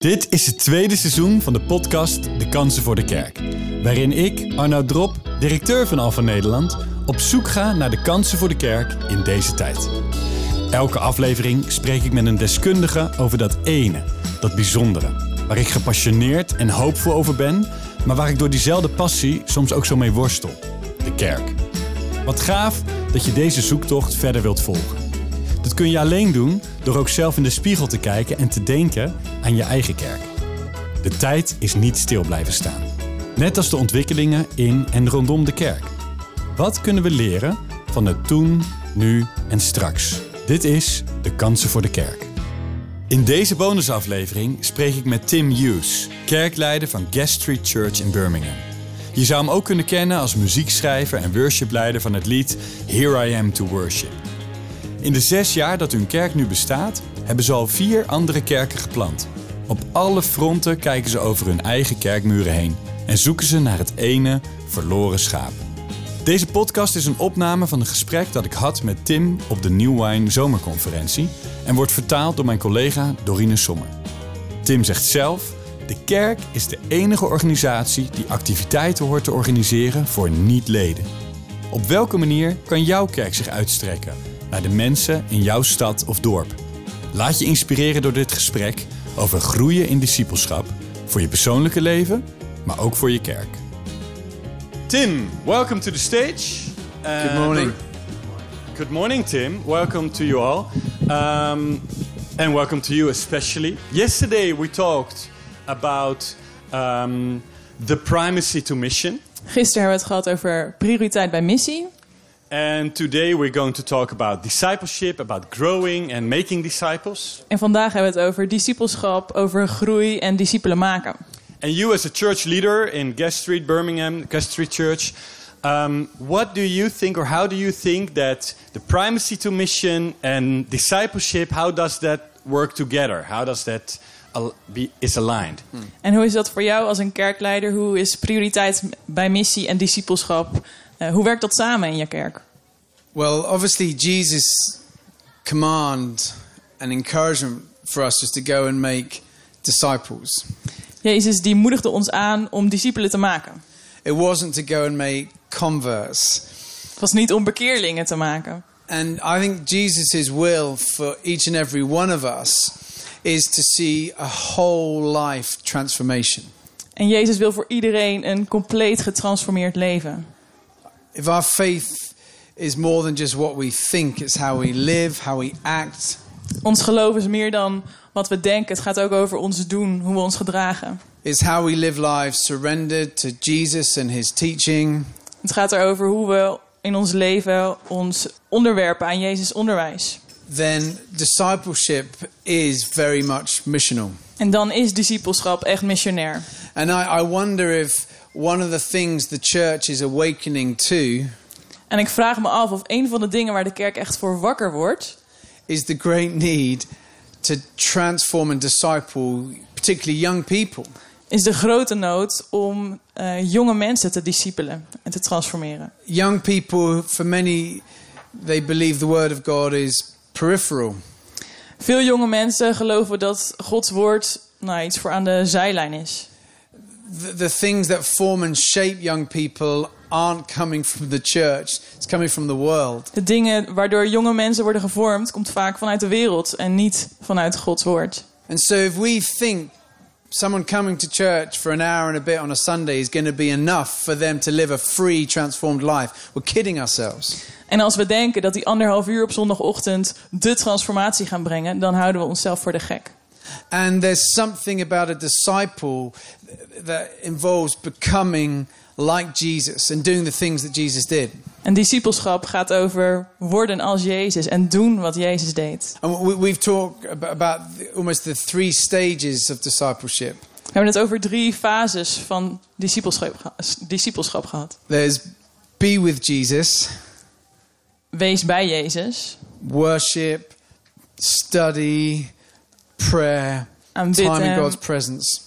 Dit is het tweede seizoen van de podcast De Kansen voor de Kerk. Waarin ik, Arnoud Drop, directeur van Alpha Nederland, op zoek ga naar de kansen voor de kerk in deze tijd. Elke aflevering spreek ik met een deskundige over dat ene, dat bijzondere. Waar ik gepassioneerd en hoopvol over ben, maar waar ik door diezelfde passie soms ook zo mee worstel. De kerk. Wat gaaf dat je deze zoektocht verder wilt volgen. Dat kun je alleen doen door ook zelf in de spiegel te kijken en te denken aan je eigen kerk. De tijd is niet stil blijven staan. Net als de ontwikkelingen in en rondom de kerk. Wat kunnen we leren van het toen, nu en straks? Dit is De Kansen voor de Kerk. In deze bonusaflevering spreek ik met Tim Hughes, kerkleider van Street Church in Birmingham. Je zou hem ook kunnen kennen als muziekschrijver en worshipleider van het lied Here I Am to Worship. In de zes jaar dat hun kerk nu bestaat, hebben ze al vier andere kerken geplant. Op alle fronten kijken ze over hun eigen kerkmuren heen en zoeken ze naar het ene verloren schaap. Deze podcast is een opname van een gesprek dat ik had met Tim op de New Wine Zomerconferentie en wordt vertaald door mijn collega Dorine Sommer. Tim zegt zelf: De kerk is de enige organisatie die activiteiten hoort te organiseren voor niet-leden. Op welke manier kan jouw kerk zich uitstrekken naar de mensen in jouw stad of dorp? Laat je inspireren door dit gesprek over groeien in discipelschap voor je persoonlijke leven, maar ook voor je kerk. Tim, welcome to the stage. Uh, Good morning. Good morning, Tim. Welcome to you all. Um, and welcome to you especially. Yesterday we talked about um, the primacy to mission. Gisteren hebben we het gehad over prioriteit bij missie. And today we're going to talk about discipleship, about growing and making disciples. En vandaag hebben we het over discipelschap, over groei en discipelen maken. And you, as a church leader in Guest Street, Birmingham, Guest Street Church, um, what do you think, or how do you think that the primacy to mission and discipleship, how does that work together? How does that is aligned? En hoe is dat voor jou als een kerkleider? Hoe is prioriteit bij missie en discipelschap? eh, hoe werkt dat samen in je kerk? Well, obviously, Jesus' command and encouragement for us is to go and make disciples. Jezus die moedigde ons aan om discipelen te maken. It wasn't to go and make converts. Het was niet om bekeerlingen te maken. And I think Jesus' will for each and every one of us is to see a whole life transformation. En Jezus wil voor iedereen een compleet getransformeerd leven. If our faith is more than just what we think, it's how we live, how we act. Ons geloof is meer dan wat we denken. Het gaat ook over ons doen, hoe we ons gedragen. It's how we live lives surrendered to Jesus and his teaching. Het gaat erover hoe we in ons leven ons onderwerpen aan Jezus onderwijs. then discipleship is very much missional. En dan is discipelschap echt missionair. And I, I wonder if one of the things the church is awakening to En ik vraag me af of een van de dingen waar de kerk echt voor wakker wordt, is the great need to transform and disciple, particularly young people. is de grote nood om eh, jonge mensen te discipelen en te transformeren. Young people, for many, they believe the word of God is peripheral. Veel jonge mensen geloven dat Gods woord nou, iets voor aan de zijlijn is. The, the things that form and shape young people aren't coming from the church, it's coming from the world. De dingen waardoor jonge mensen worden gevormd, komt vaak vanuit de wereld en niet vanuit Gods woord. And so if we think someone coming to church for an hour and a bit on a Sunday is going to be enough for them to live a free, transformed life, we're kidding ourselves. En als we denken dat die anderhalf uur op zondagochtend de transformatie gaan brengen, dan houden we onszelf voor de gek. And there's something about a disciple that involves becoming like Jesus and doing the things that Jesus did. En discipelschap gaat over worden als Jezus en doen wat Jezus deed. And we, we've talked about almost the three stages of discipleship. We hebben het over drie fases van discipelschap, discipelschap gehad. There's be with Jesus, Wees bij Jezus, worship, study, prayer, aanbid time in God's presence.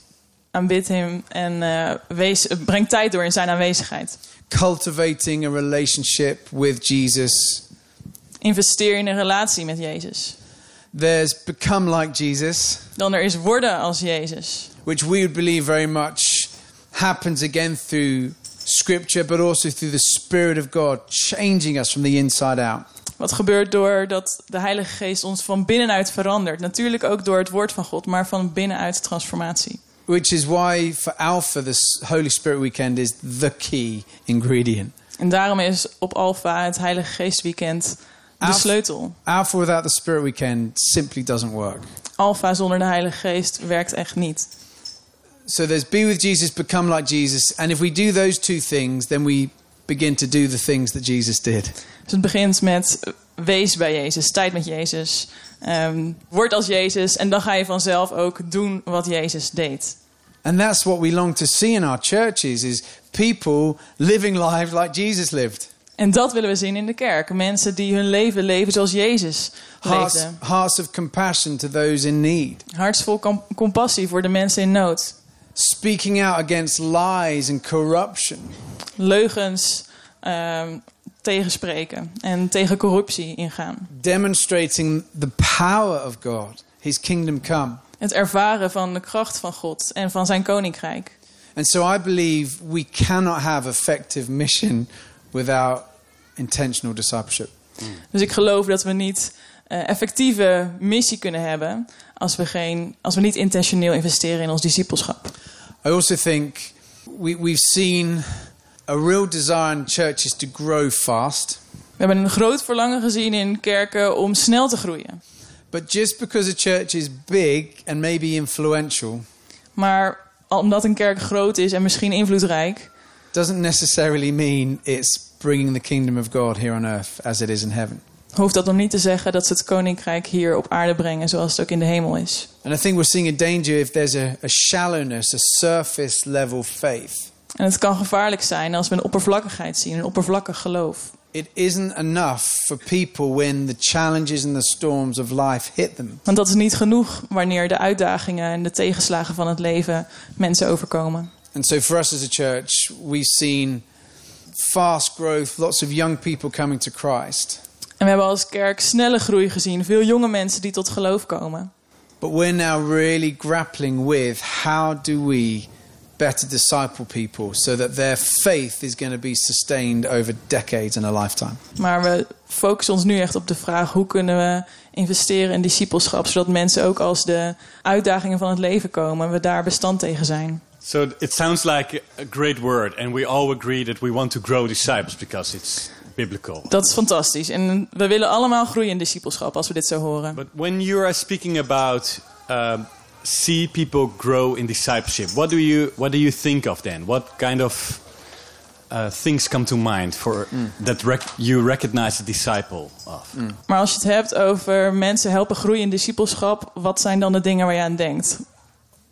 Aanbid hem en eh, wees, breng tijd door in zijn aanwezigheid. cultivating a relationship with Jesus. Investeer in een relatie met Jezus. There's become like Jesus, Dan er is worden als Jezus. which we would believe very much happens again through Scripture, but also through the Spirit of God, changing us from the inside out. Wat gebeurt doordat de Heilige Geest ons van binnenuit verandert. Natuurlijk ook door het woord van God, maar van binnenuit transformatie. Which is why for Alpha, this Holy Spirit weekend is the key ingredient. En daarom is op Alpha het Heilige Geest weekend de Alpha- sleutel. Alpha without the Spirit weekend simply doesn't work. Alpha zonder de Heilige Geest werkt echt niet. So there's be with Jesus, become like Jesus. And if we do those two things, then we begin to do the things that Jesus did. Dus het begint met wees bij Jezus, tijd met Jezus. ehm, word als Jezus en dan ga je vanzelf ook doen wat Jezus deed. And that's what we long to see in our churches is people living lives like Jesus lived. En dat willen we zien in de kerk. Mensen die hun leven leven zoals Jezus leefde. hearts of compassion to those in need. Hartsvol com- compassie voor de mensen in nood. Speaking out against lies and corruption. Leugens ehm, tegenspreken en tegen corruptie ingaan. Demonstrating the power of God, His kingdom come. Het ervaren van de kracht van God en van zijn koninkrijk. And so I believe we cannot have effective mission without intentional discipleship. Dus ik geloof dat we niet eh, effectieve missie kunnen hebben als we, geen, als we niet intentioneel investeren in ons discipelschap. I also think we, we've seen a real desire in churches to grow fast. We hebben een groot verlangen gezien in kerken om snel te groeien. But just because a church is big and maybe influential Maar omdat een kerk groot is en misschien invloedrijk, doesn't necessarily mean it's bringing the kingdom of God here on earth as it is in heaven. hoeft dat nog niet te zeggen dat ze het koninkrijk hier op aarde brengen zoals het ook in de hemel is. And I think we're seeing a danger if there's a, a shallowness, a surface level faith. En het kan gevaarlijk zijn als we een oppervlakkigheid zien, een oppervlakkig geloof. It isn't enough for people when the challenges and the storms of life hit them. Want dat is niet genoeg wanneer de uitdagingen en de tegenslagen van het leven mensen overkomen. And so for us as a church, we've seen fast growth, lots of young people coming to Christ. En we hebben als kerk snelle groei gezien, veel jonge mensen die tot geloof komen. But we're now really grappling with how do we better disciple people so that their faith is going to be sustained over decades and a lifetime. Maar we focussen ons nu echt op de vraag hoe kunnen we investeren in discipelschap, zodat mensen ook als de uitdagingen van het leven komen, we daar bestand tegen zijn. So it sounds like a great word, and we all agree that we want to grow disciples because it's biblical. Dat is fantastisch. En we willen allemaal groeien in discipelschap als we dit zo horen. But when you are speaking about um, see people grow in discipleship, what do you what do you think of then? What kind of uh, things come to mind for that rec- you recognize a disciple of? Maar als je het hebt over mensen helpen groeien in discipelschap, wat zijn dan de dingen waar je aan denkt?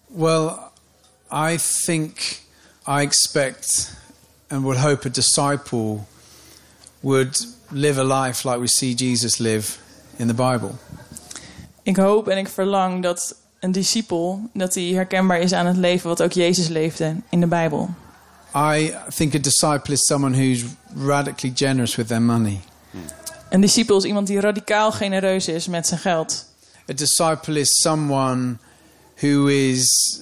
Well, I think I expect and would hope a disciple would live a life like we see Jesus live in the Bible. Ik hoop en ik verlang dat een discipel dat hij herkenbaar is aan het leven wat ook Jezus leefde in de Bijbel. I think a disciple is someone who's radically generous with their money. Een discipel is iemand die radicaal genereus is met zijn geld. A disciple is someone who is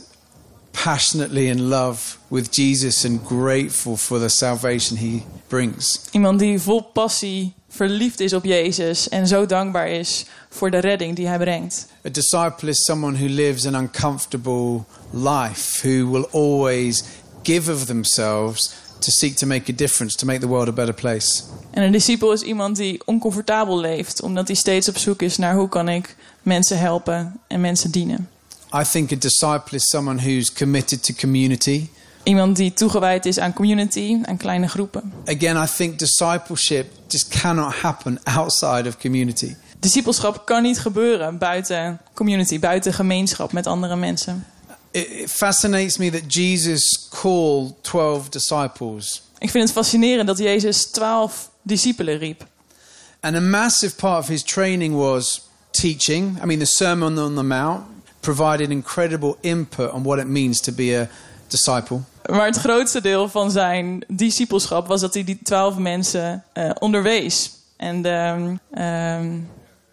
passionately in love with Jesus and grateful for the salvation he brings. Iemand die vol passie verliefd is op Jezus en zo dankbaar is voor de redding die hij brengt. A disciple is someone who lives an uncomfortable life, who will always give of themselves to seek to make a difference, to make the world a better place. En een discipel is iemand die oncomfortabel leeft, omdat hij steeds op zoek is naar hoe kan ik mensen helpen en mensen dienen. I think a disciple is someone who's committed to community. Iemand die toegewijd is aan community, aan kleine groepen. Again, I think discipleship just cannot happen outside of community. Discipelschap kan niet gebeuren buiten community, buiten gemeenschap met andere mensen. It, fascinates me that Jesus called 12 disciples. Ik vind het fascinerend dat Jezus twaalf discipelen riep. And a massive part of his training was teaching. I mean, the Sermon on the Mount provided incredible input on what it means to be a disciple. Maar het grootste deel van zijn discipelschap was dat hij die twaalf mensen eh, onderwees. En de ehm,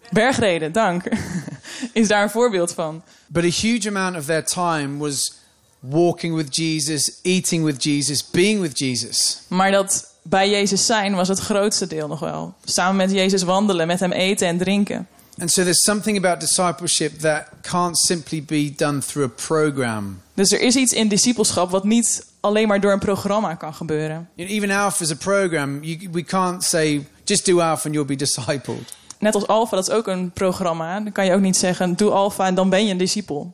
bergreden, dank. is daar een voorbeeld van. But a huge amount of their time was walking with Jesus, eating with Jesus, being with Jesus. Maar dat bij Jezus zijn was het grootste deel nog wel. Samen met Jezus wandelen, met hem eten en drinken. And so there's something about discipleship that can't simply be done through a program. Dus er is iets in discipelschap wat niet alleen maar door een programma kan gebeuren. Even Alpha is a program. You, we can't say, just do Alpha and you'll be discipled. Net als Alpha, dat is ook een programma. Dan kan je ook niet zeggen, doe Alpha en dan ben je een discipel.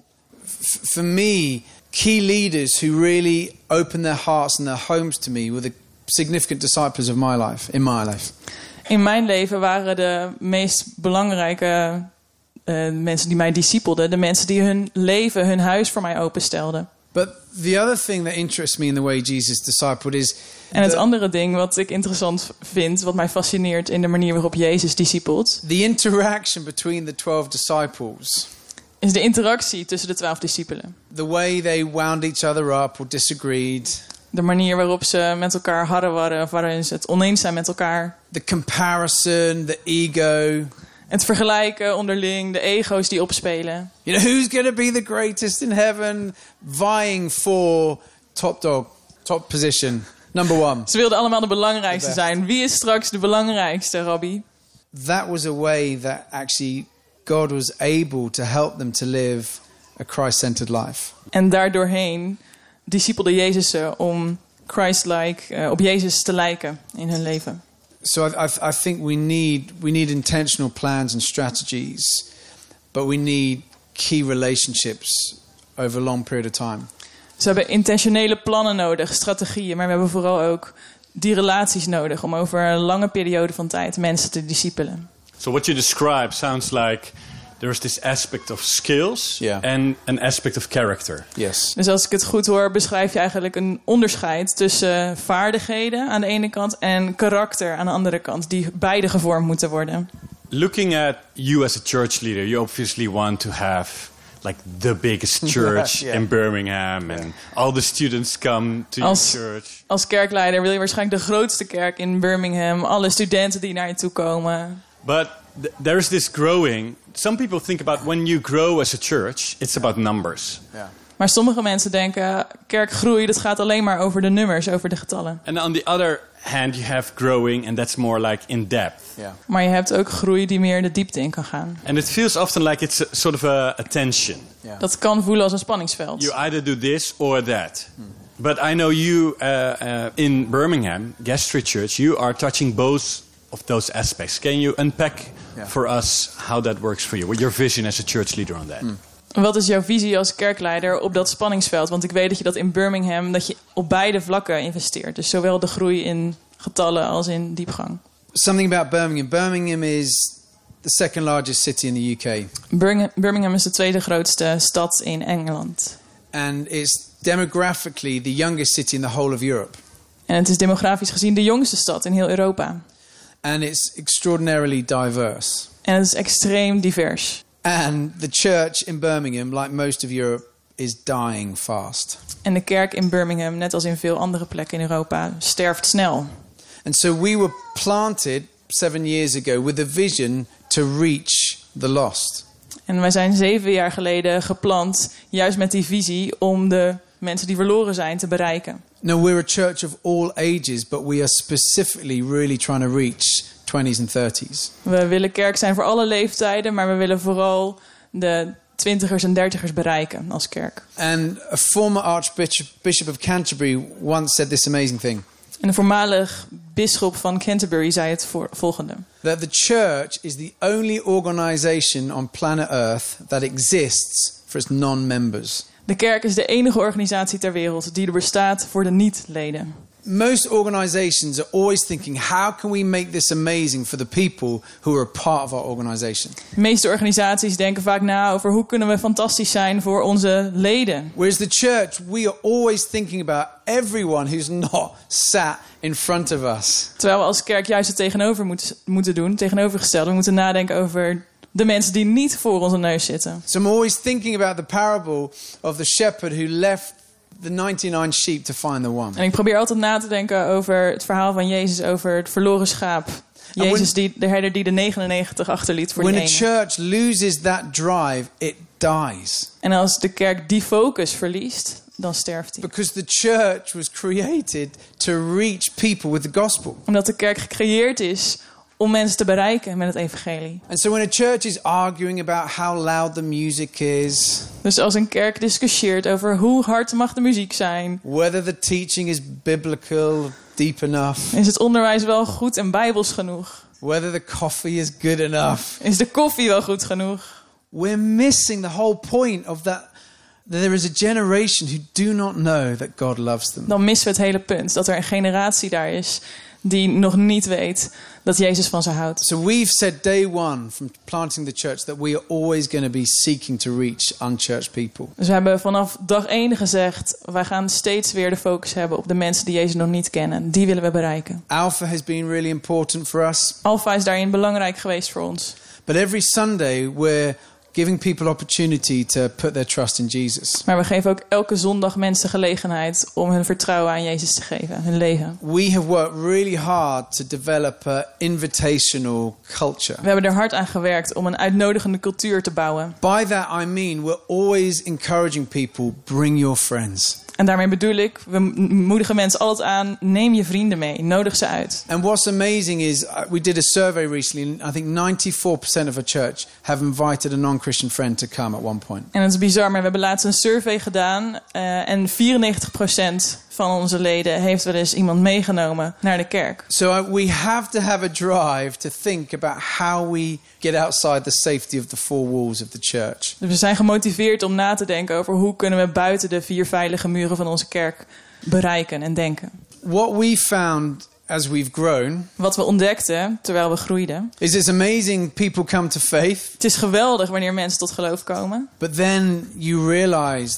For me, key leaders who really opened their hearts and their homes to me were the significant disciples of my life, in my life. In mijn leven waren de meest belangrijke eh, mensen die mij discipelden... de mensen die hun leven, hun huis voor mij openstelden. But the other thing that interests me in the way Jesus discipled is En het andere ding wat ik interessant vind, wat mij fascineert in de manier waarop Jezus discipelt, the interaction between the 12 disciples. is de interactie tussen de twaalf discipelen. The way they wound each other up or disagreed. De manier waarop ze met elkaar hadden waren, of waarin ze het oneens zijn met elkaar. The comparison, the ego. Het vergelijken onderling, de ego's die opspelen. You know, who's going to be the greatest in heaven? Vying for top dog, top position, number one. Ze wilden allemaal de belangrijkste zijn. Wie is straks de belangrijkste, Rabbi? That was a way that actually God was able to help them to live a Christ centered life. En daardoorheen discipelde Jezus ze om Christ-like, eh, op Jezus te lijken in hun leven. So I, I, I think we need, we need intentional plans and strategies, but we need key relationships over a long period of time. Ze hebben intentionele plannen nodig, strategieën, maar we hebben vooral ook die relaties nodig om over een lange periode van tijd mensen te discipelen. So what you describe sounds like there's this aspect of skills Yeah. and an aspect of character. Yes. Dus als ik het goed hoor, beschrijf je eigenlijk een onderscheid tussen vaardigheden aan de ene kant en karakter aan de andere kant, die beide gevormd moeten worden. Looking at you as a church leader, you obviously want to have like the biggest church Yeah. in Birmingham and all the students come to Als- your church. Als kerkleider wil je waarschijnlijk de grootste kerk in Birmingham, alle studenten die naar je toe komen. But th- there is this growing. Some people think about when you grow as a church, it's about numbers. Yeah. Maar sommige mensen denken, kerkgroei, dat gaat alleen maar over de nummers, over de getallen. And on the other hand, you have growing, and that's more like in depth. Yeah. Maar je hebt ook groei die meer de diepte in kan gaan. And it feels often like it's a, sort of a, a tension. Yeah. Dat kan voelen als een spanningsveld. You either do this or that. But I know you uh, uh, in Birmingham, Gastry Church, you are touching both of those aspects. Can you unpack Yeah. for us how that works for you? What your vision as a church leader on that? Wat is jouw visie als kerkleider op dat spanningsveld? Want ik weet dat je dat in Birmingham, dat je op beide vlakken investeert. Dus zowel de groei in getallen als in diepgang. Something about Birmingham. Birmingham is the second largest city in the UK, Birmingham, Birmingham is de tweede grootste stad in Engeland. and it's demographically the youngest city in the whole of Europe. En het is demografisch gezien de jongste stad in heel Europa. And it's extraordinarily diverse. En het is extreem divers. And the church in Birmingham, like most of Europe, is dying fast. En de kerk in Birmingham, net als in veel andere plekken in Europa, sterft snel. And so we were planted seven years ago with a vision to reach the lost. En wij zijn zeven jaar geleden geplant, juist met die visie, om de mensen die verloren zijn te bereiken. Now, we're a church of all ages, but we are specifically really trying to reach 20s and 30s. We willen kerk zijn voor alle leeftijden, maar we willen vooral de twintigers en dertigers bereiken als kerk. And a former Archbishop Bishop of Canterbury once said this amazing thing En de voormalig bisschop van Canterbury zei het volgende. that the church is the only organization on planet Earth that exists for its non members. De kerk is de enige organisatie ter wereld die er bestaat voor de niet-leden. Most organizations are always thinking, how can we make this amazing for the people who are a part of our organization? De meeste organisaties denken vaak na over hoe kunnen we fantastisch zijn voor onze leden. Whereas the church, we are always thinking about everyone who's not sat in front of us. Terwijl we als kerk juist het tegenover moet, moeten doen, tegenovergesteld. We moeten nadenken over de mensen die niet voor onze neus zitten. So I'm always thinking about the parable of the shepherd who left the 99 sheep to find the one. En ik probeer altijd na te denken over het verhaal van Jezus over het verloren schaap. Jezus, die, de herder die de 99 achterliet voor when die a ene. church loses that drive, it dies. En als de kerk die focus verliest, dan sterft hij. Because the church was created to reach people with the gospel. Omdat de kerk gecreëerd is om mensen te bereiken met het evangelie. And so when a church is arguing about how loud the music is, Dus als een kerk discussieert over hoe hard mag de muziek zijn, whether the teaching is biblical, deep enough, is het onderwijs wel goed en bijbels genoeg? whether the coffee is good enough, Is de koffie wel goed genoeg? we're missing the whole point of that. There is a generation who do not know that God loves them. Dan missen we het hele punt. Dat er een generatie daar is die nog niet weet dat Jezus van ze houdt. So we've said day one from planting the church that we are always going to be seeking to reach unchurched people. Dus we hebben vanaf dag één gezegd, wij gaan steeds weer de focus hebben op de mensen die Jezus nog niet kennen. Die willen we bereiken. Alpha has been really important for us, Alpha is daarin belangrijk geweest voor ons. but every Sunday we're giving people opportunity to put their trust in Jesus. Maar we geven ook elke zondag mensen gelegenheid om hun vertrouwen aan Jezus te geven, hun leven. We have worked really hard to develop an invitational culture. We hebben er hard aan gewerkt om een uitnodigende cultuur te bouwen. By that I mean we're always encouraging people bring your friends. En daarmee bedoel ik, we moedigen mensen altijd aan, neem je vrienden mee, nodig ze uit. And what's amazing is uh, we did a survey recently and I think 94% of our church have invited a non-Christian friend to come at one point. En het is bizar, maar we hebben laatst een survey gedaan eh, en 94% van onze leden heeft wel eens iemand meegenomen naar de kerk. So we have to have a drive to think about how we get outside the safety of the four walls of the church. Dus we zijn gemotiveerd om na te denken over hoe kunnen we buiten de vier veilige muren van onze kerk bereiken en denken. What we found as we've grown Wat we ontdekten terwijl we groeiden. is it's amazing people come to faith, Het is geweldig wanneer mensen tot geloof komen. but then you realize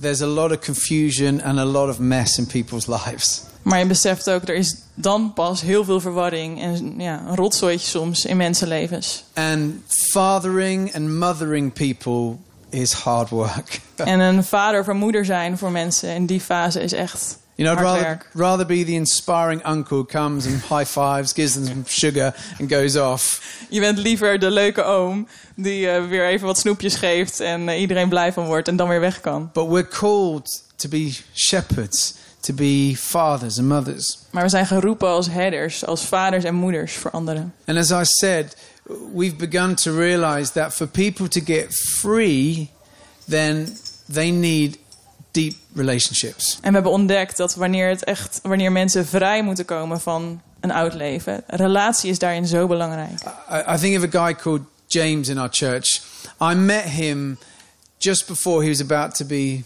there's a lot of confusion and a lot of mess in people's lives. Maar je beseft ook, er is dan pas heel veel verwarring en ja, een rotzooitje soms in mensenlevens. And fathering and mothering people is hard work. En een vader of een moeder zijn voor mensen in die fase is echt You know, I'd rather, rather be the inspiring uncle who comes and high fives, gives them some sugar, and goes off. Je bent liever de leuke oom die eh, weer even wat snoepjes geeft en eh, iedereen blij van wordt en dan weer weg kan. But we're called to be shepherds, to be fathers and mothers. Maar we zijn geroepen als herders, als vaders en moeders voor anderen. And as I said, we've begun to realize that for people to get free, then they need deep relationships. En we hebben ontdekt dat wanneer, het echt, wanneer mensen vrij moeten komen van een oud leven, relatie is daarin zo belangrijk. I, I think of a guy called James in our church. I met him just before he was about to be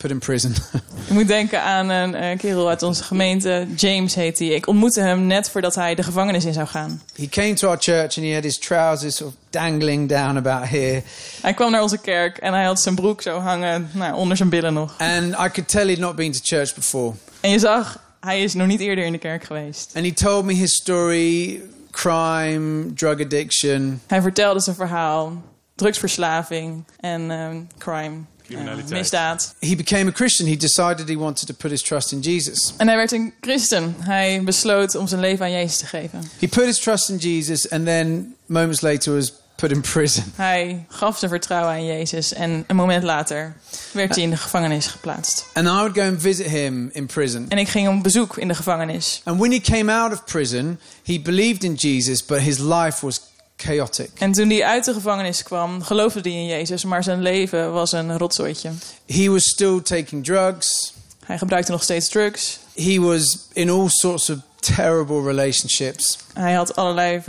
put in prison. Je moet denken aan een eh, kerel uit onze gemeente, James heet hij. Ik ontmoette hem net voordat hij de gevangenis in zou gaan. he came to our church and he had his trousers sort of dangling down about here. Hij kwam naar onze kerk en hij had zijn broek zo hangen nou, onder zijn billen nog. And I could tell he'd not been to church before. En je zag, hij is nog niet eerder in de kerk geweest. And he told me his story crime, drug addiction. Hij vertelde zijn verhaal, drugsverslaving en ehm, crime, Criminaliteit. misdaad. He became a Christian. He decided he wanted to put his trust in Jesus. En hij werd een christen. Hij besloot om zijn leven aan Jezus te geven. He put his trust in Jesus and then moments later was put in prison. Hij gaf zijn vertrouwen aan Jezus en een moment later werd hij in de gevangenis geplaatst. And I would go and visit him in prison. En ik ging op bezoek in de gevangenis. And when he came out of prison, he believed in Jesus, but his life was chaotic. En toen hij uit de gevangenis kwam, geloofde hij in Jezus, maar zijn leven was een rotzooitje. He was still taking drugs. Hij gebruikte nog steeds drugs. He was in all sorts of terrible relationships. Hij had allerlei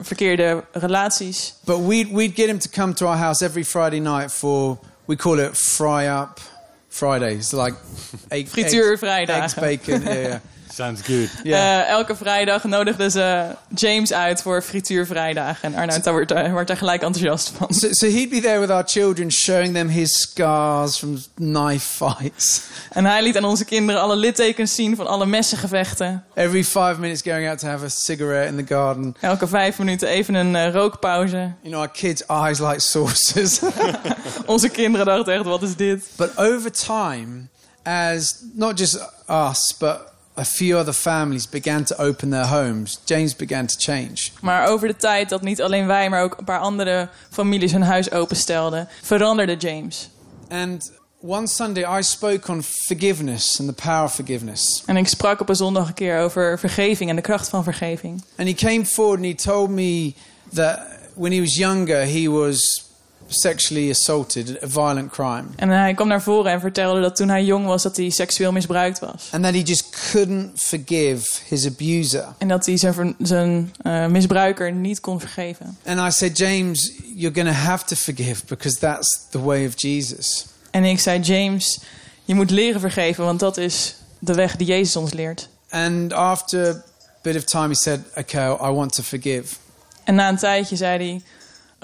verkeerde relaties. But we'd, we'd get him to come to our house every Friday night for, we call it fry up Fridays. Like egg, Frituurvrijdagen. eggs, bacon. Yeah. Sounds good. yeah. Eh, elke vrijdag nodigden ze James uit voor frituurvrijdagen. En Arnoud daar wordt, daar wordt daar gelijk enthousiast van. So, so he'd be there with our children, showing them his scars from knife fights. En hij liet aan onze kinderen alle littekens zien van alle messengevechten. Every five minutes, going out to have a cigarette in the garden. Elke vijf minuten even een eh, rookpauze. You know, our kids' eyes like saucers. Onze kinderen dachten echt, wat is dit? but over time, as not just us, but a few other families began to open their homes, James began to change. Maar over de tijd dat niet alleen wij, maar ook een paar andere families hun huis openstelden, veranderde James. And one Sunday I spoke on forgiveness and the power of forgiveness. En ik sprak op een zondag een keer over vergeving en de kracht van vergeving. And he came forward and he told me that when he was younger, he was sexually assaulted, a violent crime. En hij kwam naar voren en vertelde dat toen hij jong was, dat hij seksueel misbruikt was. And that he just couldn't forgive his abuser. En dat hij zijn, zijn eh, misbruiker niet kon vergeven. And I said, James, you're going to have to forgive because that's the way of Jesus. En ik zei, James, je moet leren vergeven, want dat is de weg die Jezus ons leert. And after a bit of time, he said, Okay, I want to forgive. En na een tijdje zei hij,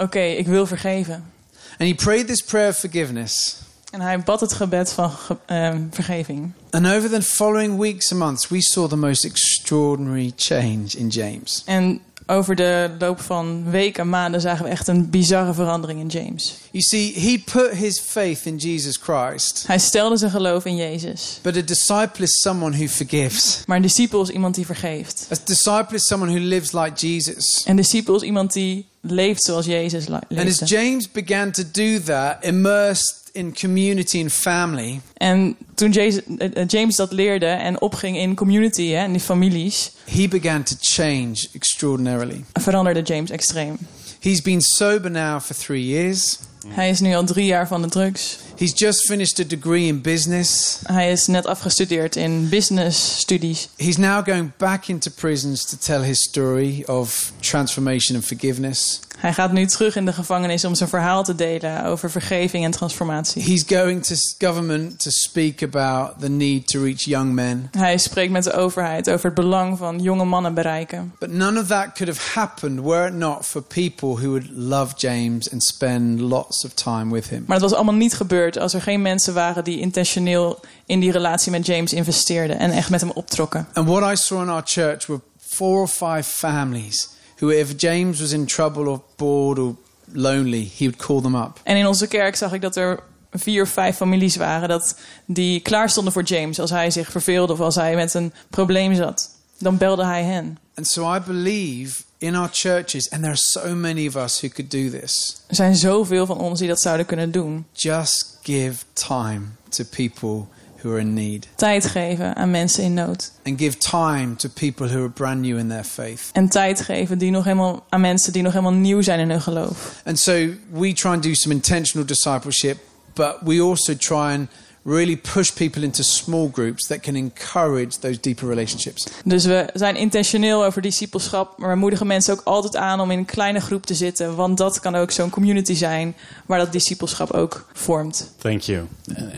oké, ik wil vergeven. And he prayed this prayer of forgiveness. En hij bad het gebed van ehm, vergeving. And over the following weeks and months, we saw the most extraordinary change in James. En over de loop van weken en maanden zagen we echt een bizarre verandering in James. You see, he put his faith in Jesus Christ, Hij stelde zijn geloof in Jezus. but a disciple is someone who forgives. Maar een discipel is iemand die vergeeft. A disciple is someone who lives like Jesus. Een discipel is iemand die leeft zoals Jezus le- And as leefde. James began to do that, immersed in community and family, En toen Jezus, eh, eh, James dat leerde en opging in community hè, en die families, he began to change extraordinarily. veranderde James extreem. He's been sober now for three years. Hij is nu al drie jaar van de drugs. He's just finished a degree in business. Hij is net afgestudeerd in business studies. He's now going back into prisons to tell his story of transformation and forgiveness. Hij gaat nu terug in de gevangenis om zijn verhaal te delen over vergeving en transformatie. He's going to government to speak about the need to reach young men. Hij spreekt met de overheid over het belang van jonge mannen bereiken. But none of that could have happened were it not for people who would love James and spend lots of time with him. Maar dat was allemaal niet gebeurd als er geen mensen waren die intentioneel in die relatie met James investeerden en echt met hem optrokken. And what I saw in our church were four or five families who, if James was in trouble or bored or lonely, he would call them up. En in onze kerk zag ik dat er vier of vijf families waren dat die klaar stonden voor James als hij zich verveelde of als hij met een probleem zat. Dan belde hij hen. And so I believe in our churches, and there are so many of us who could do this, Er zijn zoveel van ons die dat zouden kunnen doen. just give time to people who are in need. Tijd geven aan mensen in nood. And give time to people who are brand new in their faith. En tijd geven die nog helemaal, aan mensen die nog helemaal nieuw zijn in hun geloof. And so we try and do some intentional discipleship, but we also try and really push people into small groups that can encourage those deeper relationships. Dus we zijn intentioneel over discipelschap, maar we moedigen mensen ook altijd aan om in een kleine groep te zitten. Want dat kan ook zo'n community zijn waar dat discipelschap ook vormt. Thank you.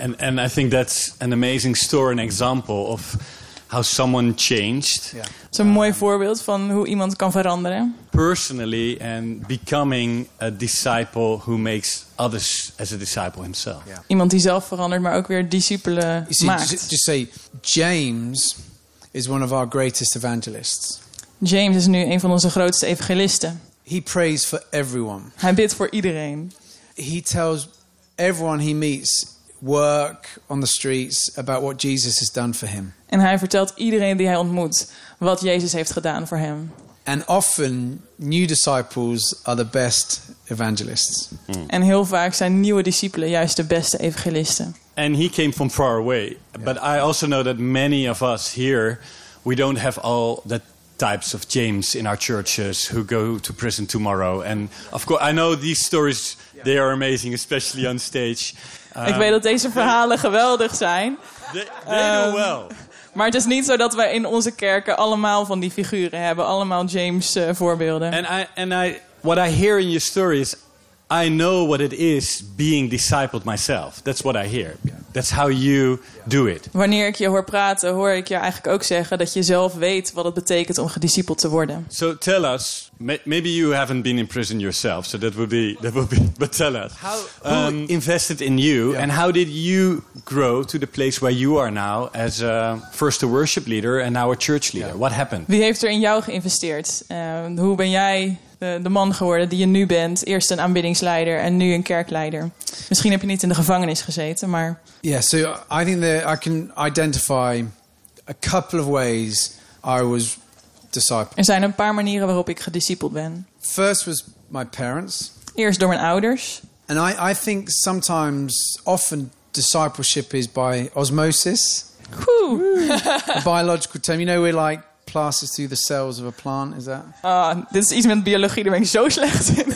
And, and I think that's an amazing story, an example of how someone changed Yeah. Dat is een mooi voorbeeld van hoe iemand kan veranderen. personally and becoming a disciple who makes others as a disciple himself. Yeah. Iemand die zelf verandert, maar ook weer discipelen see, maakt. just, just say, James is one of our greatest evangelists. James is nu een van onze grootste evangelisten. He prays for everyone. Hij bidt voor iedereen. He tells everyone he meets, work on the streets, about what Jesus has done for him. En hij vertelt iedereen die hij ontmoet wat Jezus heeft gedaan voor hem. And often, new disciples are the best evangelists. En heel vaak zijn nieuwe discipelen juist de beste evangelisten. And he came from far away. But I also know that many of us here, we don't have all the types of James in our churches who go to prison tomorrow. And of course, I know these stories, they are amazing, especially on stage. Ik weet dat deze verhalen geweldig zijn. They, they do well. Maar het is niet zo dat wij in onze kerken allemaal van die figuren hebben. Allemaal James eh, voorbeelden. And I and I what I hear in your story is I know what it is being discipled myself. That's what I hear. That's how you do it. Wanneer ik je hoor praten, hoor ik je eigenlijk ook zeggen dat je zelf weet wat het betekent om gediscipeld te worden. So tell us, may- maybe you haven't been in prison yourself, so that would be that would be. But tell us, How- who invested in you, Yeah. and how did you grow to the place where you are now as a, first a worship leader and now a church leader? What happened? Wie heeft er in jou geïnvesteerd? Eh, hoe ben jij de, de man geworden die je nu bent? Eerst een aanbiddingsleider en nu een kerkleider. Misschien heb je niet in de gevangenis gezeten, maar Yeah, so I think that I can identify a couple of ways I was discipled. Er zijn een paar manieren waarop ik gediscipeld ben. First was my parents. Eerst door mijn ouders. And I, I think sometimes, often, discipleship is by osmosis, Oeh. a biological term. You know, we're like passes through the cells of a plant. Is that? Ah, dit is iets met biologie, daar ben ik zo slecht in.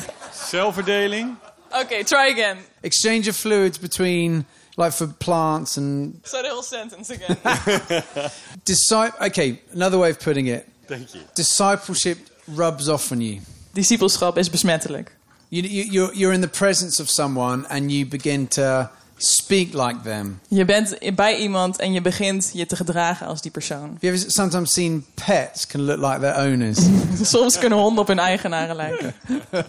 Zelfverdeling. Oké, try again. Exchange of fluids between, like for plants and So the whole sentence again. disciple. Okay, another way of putting it: Thank you. discipleship rubs off on you. Discipelschap is besmettelijk. You, you, you're, you're in the presence of someone and you begin to speak like them. Je bent bij iemand en je begint je te gedragen als die persoon. Have you ever sometimes seen pets can look like their owners? Soms kunnen honden op hun eigenaren lijken.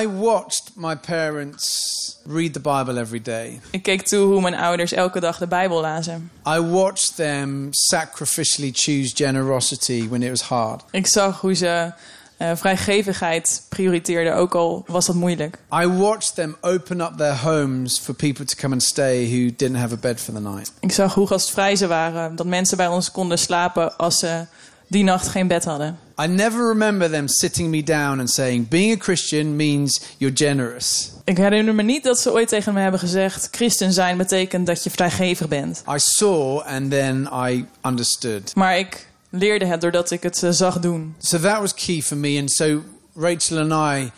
I watched my parents read the Bible every day. Ik keek toe hoe mijn ouders elke dag de Bijbel lazen. I watched them sacrificially choose generosity when it was hard. Ik zag hoe ze eh, vrijgevigheid prioriteerden, ook al was dat moeilijk. I watched them open up their homes for people to come and stay who didn't have a bed for the night. Ik zag hoe gastvrij ze waren, dat mensen bij ons konden slapen als ze die nacht geen bed hadden. I never remember them sitting me down and saying, being a Christian means you're generous. Ik herinner me niet dat ze ooit tegen me hebben gezegd: christen zijn betekent dat je vrijgevig bent. I saw and then I understood. Maar ik leerde het doordat ik het eh, zag doen. So that was key for me. And so Rachel and I,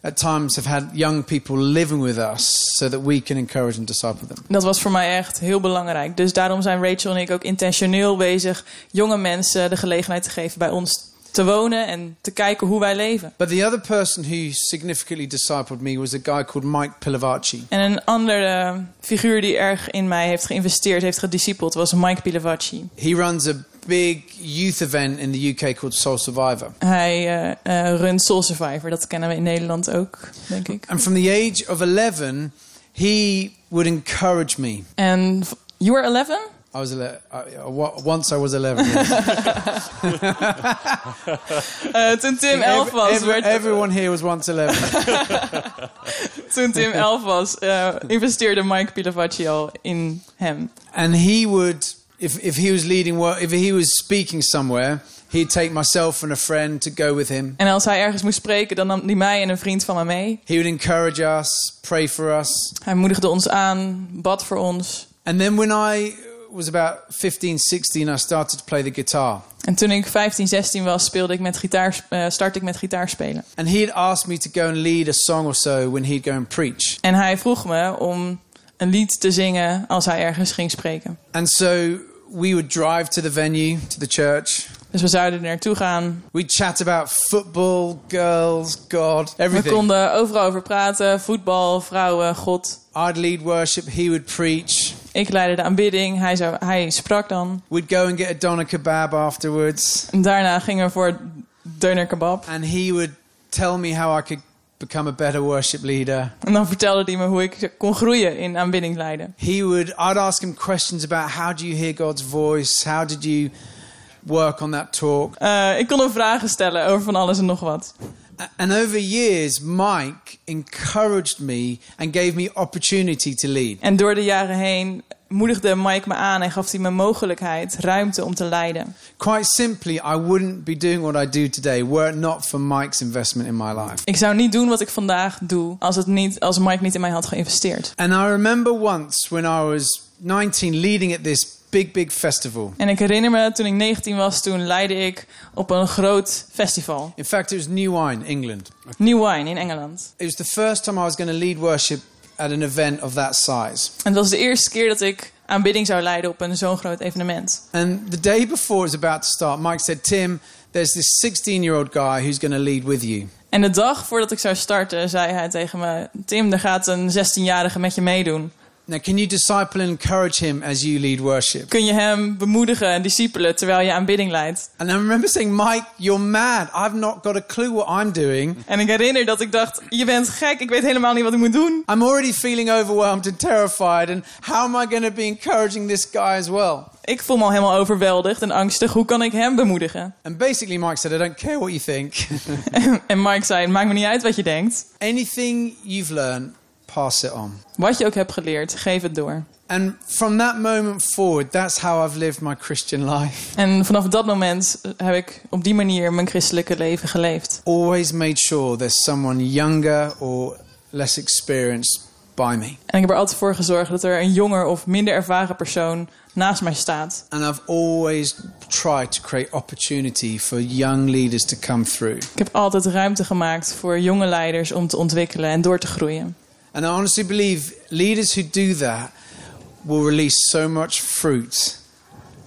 at times, have had young people living with us so that we can encourage and disciple them. Dat was voor mij echt heel belangrijk. Dus daarom zijn Rachel en ik ook intentioneel bezig jonge mensen de gelegenheid te geven bij ons te wonen en te kijken hoe wij leven. But the other person who significantly discipled me was a guy called Mike Pilavacci. En een andere figuur die erg in mij heeft geïnvesteerd, heeft gediscipeld, was Mike Pilavacci. He runs a big youth event in the UK called Soul Survivor. Hij eh, eh, runt Soul Survivor, dat kennen we in Nederland ook, denk ik. And from the age of 11, he would encourage me. V- you were 11? I was 11, uh, wa- once I was 11. yes. Toen Tim 11 was, Every- werd, everyone here was once 11. toen Tim 11 was eh, investeerde Mike Pilavacci al in hem. And he would, if, if he was leading work, if he was speaking somewhere, he'd take myself and a friend to go with him. En als hij ergens moest spreken, dan nam hij mij en een vriend van me mee. He would encourage us, pray for us. Hij moedigde ons aan, bad voor ons. And then when I was about 15, 16, I started to play the guitar. En toen ik 15, 16 was, speelde ik met gitaar, eh, startte ik met gitaar spelen. And he'd ask me to go and lead a song or so when he'd go and preach. En hij vroeg me om een lied te zingen als hij ergens ging spreken. And so we would drive to the venue, to the church. Dus we zouden er naartoe gaan. We'd chat about football, girls, God, We everything. konden overal over praten. Voetbal, vrouwen, God. I'd lead worship, he would preach. Ik leidde de aanbidding. Hij, zou, hij sprak dan. We'd go and get a doner kebab afterwards. En daarna gingen we voor deuner kebab. And he would tell me how I could become a better worship leader. En dan vertelde hij me hoe ik kon groeien in aanbidding leiden. He would, I'd ask him questions about how do you hear God's voice? How did you work on that talk? Eh, ik kon hem vragen stellen over van alles en nog wat. And over years, Mike encouraged me and gave me opportunity to lead. En door de jaren heen moedigde Mike me aan en gaf hij me mogelijkheid, ruimte om te leiden. Quite simply, I wouldn't be doing what I do today were it not for Mike's investment in my life. Ik zou niet doen wat ik vandaag doe als, het niet, als Mike niet in mij had geïnvesteerd. And I remember once when I was 19 leading at this big, big festival. En ik herinner me, toen ik 19 was, toen leidde ik op een groot festival. In fact, it was New Wine, England. New Wine in Engeland. It was the first time I was going to lead worship at an event of that size. En dat was de eerste keer dat ik aanbidding zou leiden op een zo'n groot evenement. And the day before it was about to start, Mike said, Tim, there's this 16 year old guy who's going to lead with you. En de dag voordat ik zou starten, zei hij tegen me: Tim, er gaat een 16-jarige met je meedoen. Now, can you disciple and encourage him as you lead worship? Kun je hem bemoedigen en discipelen terwijl je aanbidding leidt? And I remember saying, Mike, you're mad. I've not got a clue what I'm doing. En ik herinner dat ik dacht: Je bent gek, ik weet helemaal niet wat ik moet doen. I'm already feeling overwhelmed and terrified. And how am I going to be encouraging this guy as well? Ik voel me al helemaal overweldigd en angstig. Hoe kan ik hem bemoedigen? And basically, Mike said, I don't care what you think. en Mike zei: maakt me niet uit wat je denkt. Anything you've learned, pass it on. Wat je ook hebt geleerd, geef het door. And from that moment forward, that's how I've lived my Christian life. En vanaf dat moment heb ik op die manier mijn christelijke leven geleefd. Always made sure there's someone younger or less experienced by me. En ik heb er altijd voor gezorgd dat er een jonger of minder ervaren persoon naast mij staat. And I've always tried to create opportunity for young leaders to come through. Ik heb altijd ruimte gemaakt voor jonge leiders om te ontwikkelen en door te groeien. And I honestly believe leaders who do that will release so much fruit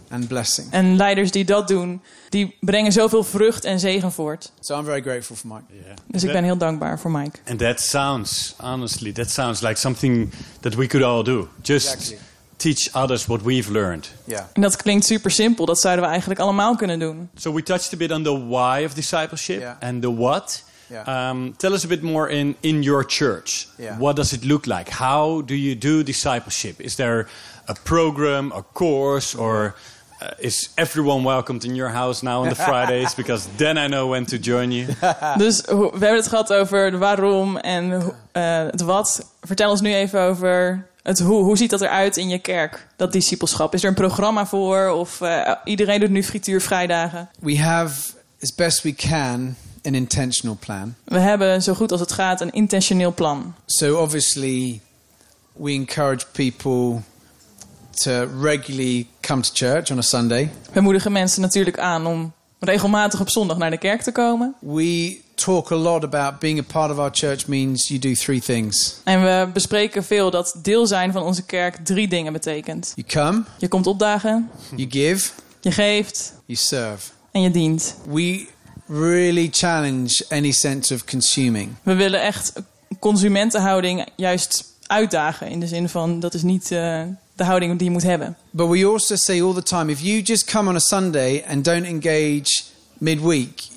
and blessing. En leiders die dat doen, die brengen zoveel vrucht en zegen voort. So I'm very grateful for Mike. Yeah. Dus ik ben heel dankbaar voor Mike. And that sounds, honestly, that sounds like something that we could all do. Just Exactly. teach others what we've learned. Yeah. En dat klinkt super simpel. Dat zouden we eigenlijk allemaal kunnen doen. So we touched a bit on the why of discipleship Yeah. and the what. Yeah. Um, tell us a bit more in, in your church. Yeah. What does it look like? How do you do discipleship? Is there a program, a course, or uh, is everyone welcomed in your house now on the Fridays? Because then I know when to join you. Dus we hebben het gehad over de waarom en eh, het wat. Vertel ons nu even over het hoe. Hoe ziet dat eruit in je kerk, dat discipelschap? Is er een programma voor? Of eh, iedereen doet nu frituurvrijdagen? We have, as best we can, an intentional plan. We hebben zo goed als het gaat een intentioneel plan. So obviously, we encourage people to regularly come to church on a Sunday. We moedigen mensen natuurlijk aan om regelmatig op zondag naar de kerk te komen. We talk a lot about being a part of our church means you do three things. En we bespreken veel dat deel zijn van onze kerk drie dingen betekent. You come, Je komt opdagen, you give, je geeft you serve. en je dient. We really challenge any sense of consuming. We willen echt consumentenhouding juist uitdagen. In de zin van, dat is niet eh, de houding die je moet hebben. But we also say all the time if you just come on a Sunday and don't engage midweek,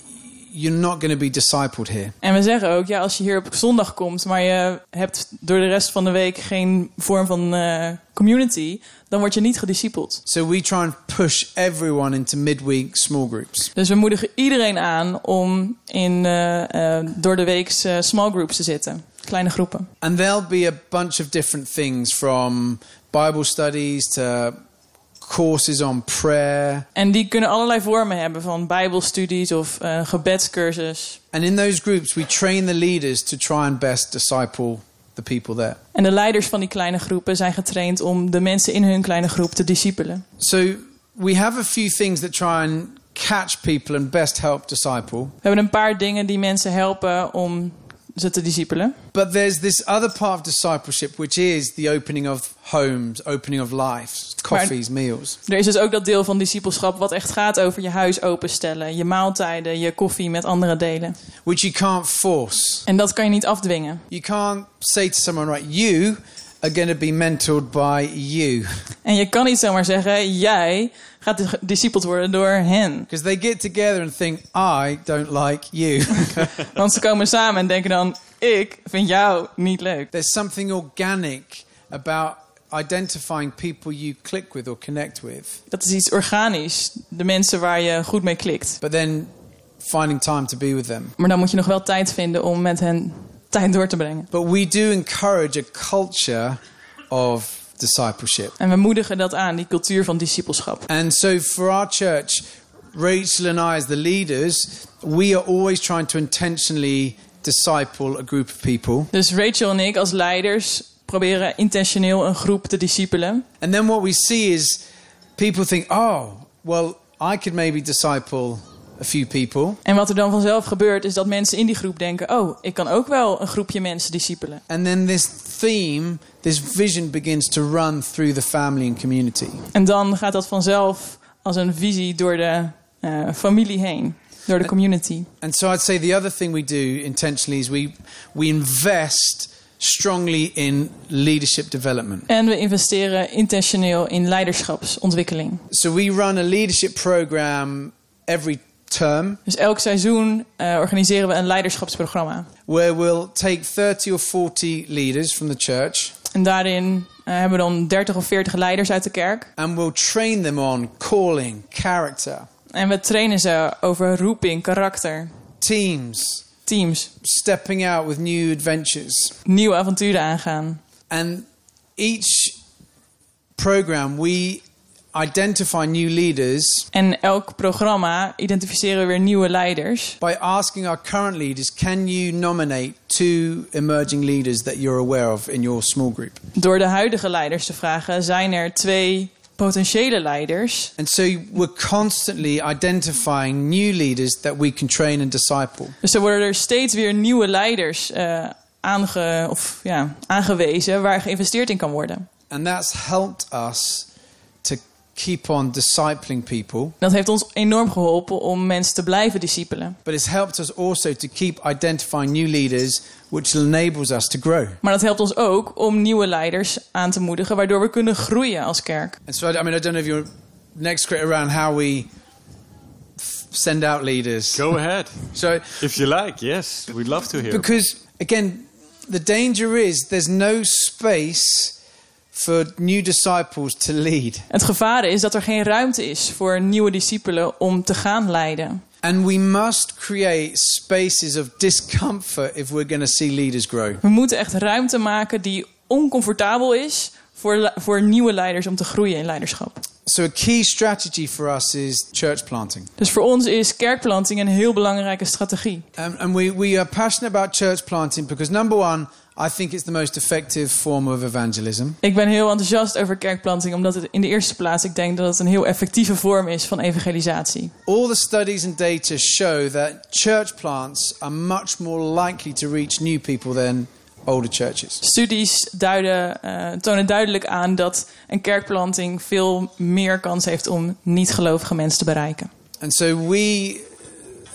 you're not going to be discipled here. En we zeggen ook, ja, als je hier op zondag komt, maar je hebt door de rest van de week geen vorm van eh, community, dan word je niet gediscipeld. So we try and push everyone into midweek small groups. Dus we moedigen iedereen aan om in eh, eh, door de week small groups te zitten. Kleine groepen. And there'll be a bunch of different things from Bible studies to courses on prayer. En die kunnen allerlei vormen hebben, van bijbelstudies of eh gebedscursus. And in those groups, we train the leaders to try and best disciple the people there. En de leiders van die kleine groepen zijn getraind om de mensen in hun kleine groep te discipelen. So we have a few things that try and catch people and best help disciple. We hebben een paar dingen die mensen helpen om ze te discipelen. But there's this other part of discipleship, which is the opening of homes, opening of lives, coffees, meals. Er is dus ook dat deel van discipelschap wat echt gaat over je huis openstellen, je maaltijden, je koffie met anderen delen. which you can't force. En dat kan je niet afdwingen. You can't say to someone, right, you are going to be mentored by you. En je kan niet zomaar zeggen, jij gaat discipeld worden door hen. Because they get together and think, I don't like you. Want ze komen samen en denken dan, ik vind jou niet leuk. There's something organic about identifying people you click with or connect with, Dat is iets organisch. De mensen waar je goed mee klikt. but then finding time to be with them. Maar dan moet je nog wel tijd vinden om met hen tijd door te brengen. But we do encourage a culture of discipleship. En we moedigen dat aan, die cultuur van discipelschap. And so for our church, Rachel and I, as the leaders, we are always trying to intentionally disciple a group of people. Dus Rachel en ik als leiders proberen intentioneel een groep te discipelen. And then what we see is people think, oh, well, I could maybe disciple a few people. En wat er dan vanzelf gebeurt is dat mensen in die groep denken... oh, ik kan ook wel een groepje mensen discipelen. And then this theme, this vision begins to run through the family and community. En dan gaat dat vanzelf als een visie door de eh, familie heen. Door de community. And so I'd say the other thing we do intentionally is we, we invest strongly in leadership development. En we investeren intentioneel in leiderschapsontwikkeling. So we run a leadership program every term Dus elk seizoen eh, organiseren we een leiderschapsprogramma. where we'll take 30 or 40 leaders from the church En daarin eh, hebben we dan 30 of 40 leiders uit de kerk. and we'll train them on calling, character, En we trainen ze over roeping, karakter, teams, teams stepping out with new adventures. nieuwe avonturen aangaan. And each program, we identify new leaders En elk programma identificeren we weer nieuwe leiders. by asking our current leaders can you nominate two emerging leaders that you're aware of in your small group? Door de huidige leiders te vragen, zijn er twee potentiële leiders. And so we're constantly identifying new leaders that we can train and disciple. Dus er worden er steeds weer nieuwe leiders eh, aange, of, ja, aangewezen waar geïnvesteerd in kan worden. And that's helped us keep on discipling people, Dat heeft ons enorm geholpen om mensen te blijven discipelen. but it's helped us also to keep identifying new leaders, which enables us to grow. Maar dat helpt ons ook om nieuwe leiders aan te moedigen, waardoor we kunnen groeien als kerk. And so, I I mean, I don't know if you're next great around how we f- send out leaders. Go ahead. So, If you like, yes. We'd love to hear. because again, the danger is there's no space for new disciples to lead. Het gevaar is dat er geen ruimte is voor nieuwe discipelen om te gaan leiden. And we must create spaces of discomfort if we're going to see leaders grow. We moeten echt ruimte maken die oncomfortabel is voor, voor nieuwe leiders om te groeien in leiderschap. So, a key strategy for us is church planting. Dus voor ons is kerkplanting een heel belangrijke strategie. Um, and we, we are passionate about church planting because, number one, I think it's the most effective form of evangelism. Ik ben heel enthousiast over kerkplanting, omdat het in de eerste plaats, ik denk dat het een heel effectieve vorm is van evangelisatie. All the studies and data show that church plants are much more likely to reach new people than older churches. Studies duiden, eh, tonen duidelijk aan dat een kerkplanting veel meer kans heeft om niet-gelovige mensen te bereiken. And so we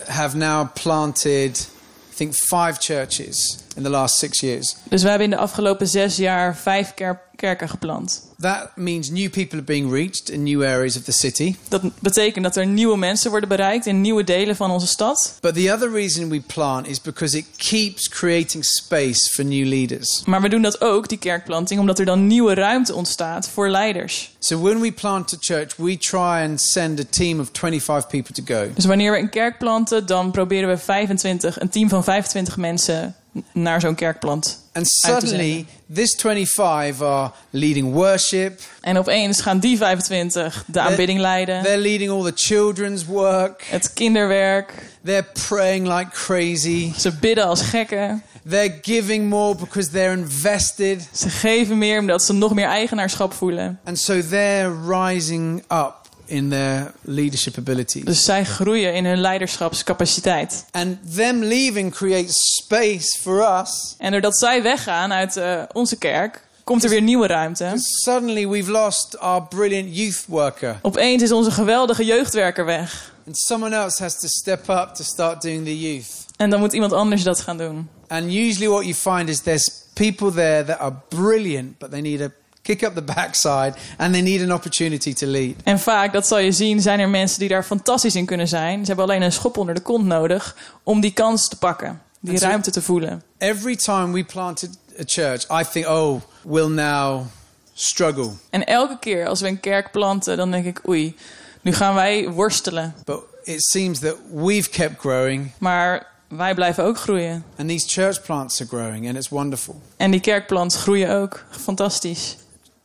have now planted, I think, five churches in the last six years. Dus we hebben in de afgelopen zes jaar vijf ker- kerken geplant. That means new people are being reached in new areas of the city. Dat betekent dat er nieuwe mensen worden bereikt in nieuwe delen van onze stad. But the other reason we plant is because it keeps creating space for new leaders. Maar we doen dat ook, die kerkplanting, omdat er dan nieuwe ruimte ontstaat voor leiders. So when we plant a church, we try and send a team of 25 people to go. Dus wanneer we een kerk planten, dan proberen we 25, een team van 25 mensen naar zo'n kerkplant. And suddenly, this 25 are leading worship, En opeens gaan die 25 de aanbidding leiden, they're leading all the children's work, het kinderwerk. they're praying like crazy, Ze bidden als gekken. they're giving more because they're invested. Ze geven meer omdat ze nog meer eigenaarschap voelen. And so they're rising up in their leadership abilities. Dus zij groeien in hun leiderschapscapaciteit. And them leaving creates space for us. En doordat zij weggaan uit eh, onze kerk, komt er weer nieuwe ruimte. Suddenly, we've lost our brilliant youth worker. Opeens is onze geweldige jeugdwerker weg. And someone else has to step up to start doing the youth. En dan moet iemand anders dat gaan doen. And usually, what you find is there's people there that are brilliant, but they need a kick up the backside and they need an opportunity to lead. En vaak, dat zal je zien, zijn er mensen die daar fantastisch in kunnen zijn. Ze hebben alleen een schop onder de kont nodig om die kans te pakken. Die ruimte te voelen. Every time we planted a church, I think, oh, we'll now struggle. En elke keer als we een kerk planten, dan denk ik, oei, nu gaan wij worstelen. But it seems that we've kept growing Maar wij blijven ook groeien. and these church plants are growing and it's wonderful. En die kerkplant groeien ook. Fantastisch.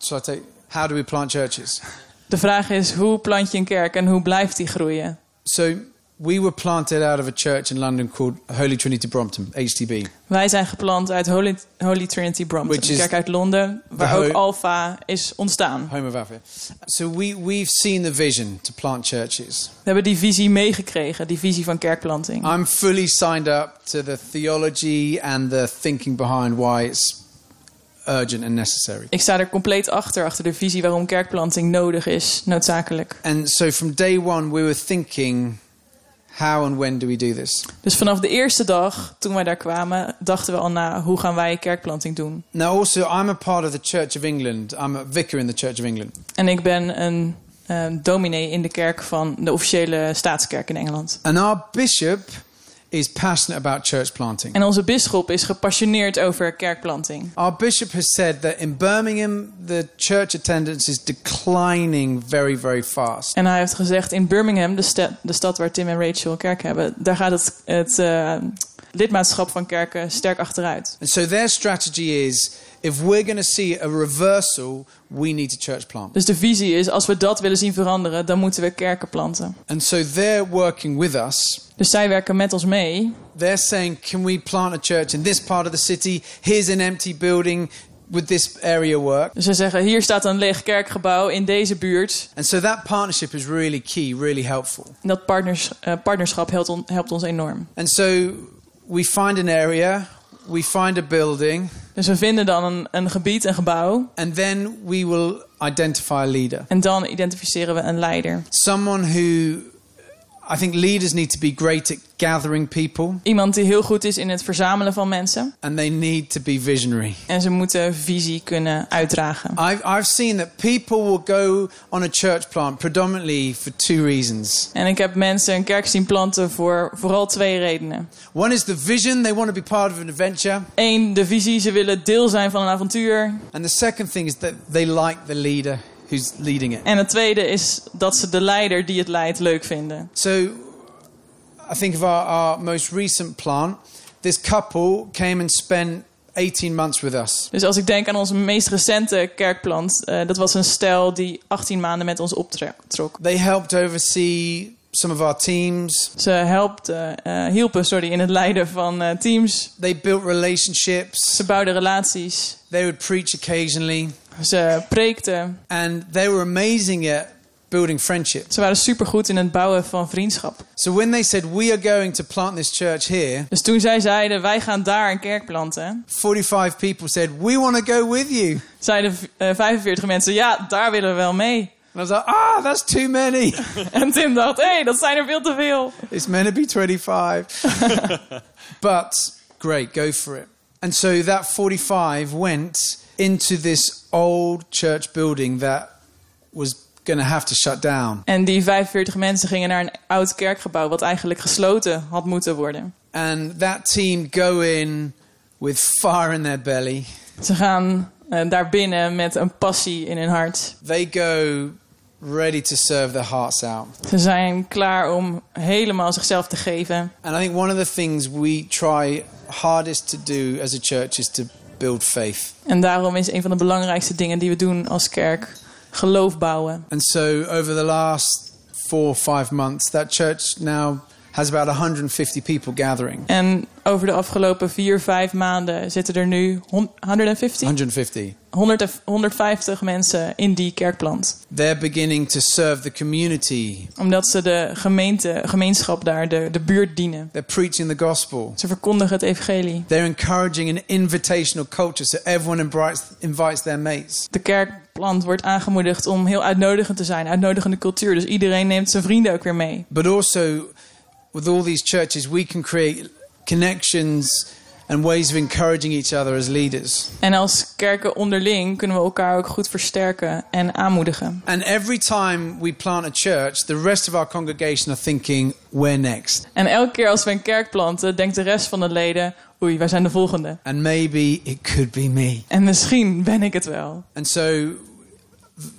So I take, how do we plant churches? De vraag is, hoe plant je een kerk en hoe blijft die groeien? So we were planted out of a church in London called Holy Trinity Brompton, HTB. Wij zijn geplant uit Holy, Holy Trinity Brompton, Which een kerk uit Londen, waar ook Alpha is ontstaan. Home of Alpha. So we, we've seen the vision to plant churches. We hebben die visie meegekregen, die visie van kerkplanting. I'm fully signed up to the theology and the thinking behind why it's urgent and necessary. Ik sta er compleet achter, achter de visie waarom kerkplanting nodig is, noodzakelijk. And so from day one, we were thinking, how and when do we do this? Dus vanaf de eerste dag, toen wij daar kwamen, dachten we al na, hoe gaan wij kerkplanting doen? Now, also, I'm a part of the Church of England. I'm a vicar in the Church of England. En ik ben een eh, dominee in de kerk van de officiële staatskerk in Engeland. And our bishop is passionate about church planting. En onze bisschop is gepassioneerd over kerkplanting. Our bishop has said that in Birmingham, the church attendance is declining very, very fast. En hij heeft gezegd, in Birmingham, de, sta- de stad waar Tim en Rachel kerk hebben, daar gaat het, het eh, lidmaatschap van kerken sterk achteruit. And so their strategy is if we're going to see a reversal, we need a church plant. Dus de visie is, als we dat willen zien veranderen, dan moeten we kerken planten. And so they're working with us. Dus zij werken met ons mee. They're saying, can we plant a church in this part of the city? Here's an empty building. Would this area work? Dus ze zeggen, hier staat een leeg kerkgebouw in deze buurt. And so that partnership is really key, really helpful. En dat partners, eh, partnerschap helpt, on- helpt ons enorm. And so we find an area, we find a building, Dus we vinden dan een, een gebied, een gebouw. and then we will identify a leader. En dan identificeren we een leider. Someone who I think leaders need to be great at gathering people Iemand die heel goed is in het verzamelen van mensen. and they need to be visionary. En ze moeten visie kunnen uitdragen. I've, I've seen that people will go on a church plant predominantly for two reasons. En ik heb mensen een kerk zien planten voor vooral twee redenen. One is the vision, they want to be part of an adventure. Eén, de visie. Ze willen deel zijn van een avontuur. And the second thing is that they like the leader who's leading it. En het tweede is dat ze de leider die het leidt leuk vinden. So I think of our, our most recent plant. This couple came and spent 18 months with us. Dus als ik denk aan onze meest recente kerkplant, eh, dat was een stel die 18 maanden met ons optrok. They helped oversee some of our teams. Ze helpten, eh, hielpen sorry, in het leiden van eh, teams. They built relationships. Ze bouwden relaties. They would preach occasionally. Ze preekten. And they were amazing at building friendship. Ze waren supergoed in het bouwen van vriendschap. So when they said, We are going to plant this church here, Dus toen zij zeiden, wij gaan daar een kerk planten, 45 people said, We want to go with you. zeiden eh, 45 mensen, ja, daar willen we wel mee. And I was like, Ah, that's too many. En Tim dacht, hé, hey, dat zijn er veel te veel. It's meant to be 25. but great, go for it. And so that 45 went into this old church building that was going to have to shut down. En die 45 mensen gingen naar een oud kerkgebouw wat eigenlijk gesloten had moeten worden. And that team go in with fire in their belly. Ze gaan eh, daar binnen met een passie in hun hart. They go ready to serve their hearts out. Ze zijn klaar om helemaal zichzelf te geven. And I think one of the things we try hardest to do as a church is to build faith. En daarom is een van de belangrijkste dingen die we doen als kerk geloof bouwen. And so over the last four or five months, that church now has about 150 people gathering. En over de afgelopen vier, vijf maanden zitten er nu hon- 150, 150. 100 en- 150 mensen in die kerkplant. They're beginning to serve the community. Omdat ze de gemeente, gemeenschap daar, de, de buurt dienen. They're preaching the gospel. Ze verkondigen het evangelie. They're encouraging an invitational culture so everyone invites, invites their mates. De kerkplant wordt aangemoedigd om heel uitnodigend te zijn. Uitnodigende cultuur. Dus iedereen neemt zijn vrienden ook weer mee. But also, with all these churches, we can create connections and ways of encouraging each other as leaders. En als kerken onderling kunnen we elkaar ook goed versterken en aanmoedigen. And every time we plant a church, the rest of our congregation are thinking, where next? En elke keer als we een kerk planten, denkt de rest van de leden... oei, wij zijn de volgende. And maybe it could be me. En misschien ben ik het wel. And so,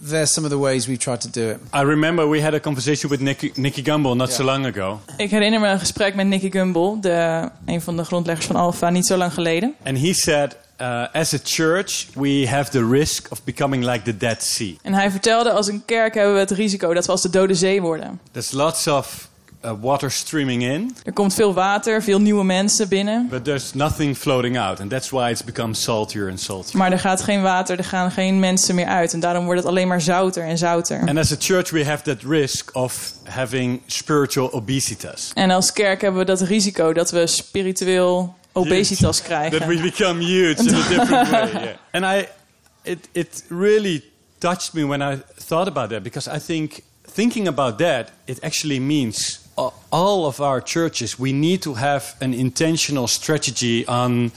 there's some of the ways we try to do it. I remember we had a conversation with Nicky, Nicky Gumbel not so long ago. Ik herinner me een gesprek met Nicky Gumbel... De, een van de grondleggers van Alpha, niet zo lang geleden. And he said, uh, as a church, we have the risk of becoming like the Dead Sea. En hij vertelde, als een kerk hebben we het risico dat we als de dode zee worden. There's lots of uh, water streaming in, Er komt veel water, veel nieuwe mensen binnen. but there's nothing floating out. And that's why it's become saltier and saltier. Maar er gaat geen water, er gaan geen mensen meer uit. En daarom wordt het alleen maar zouter en zouter. And as a church, we have that risk of having spiritual obesitas. En als kerk hebben we dat risico dat we spiritueel obesitas That krijgen. we become huge in a different way. Yeah. And I, it, it really touched me when I thought about that because I think thinking about that, it actually means all of our churches, we need to have an intentional strategy on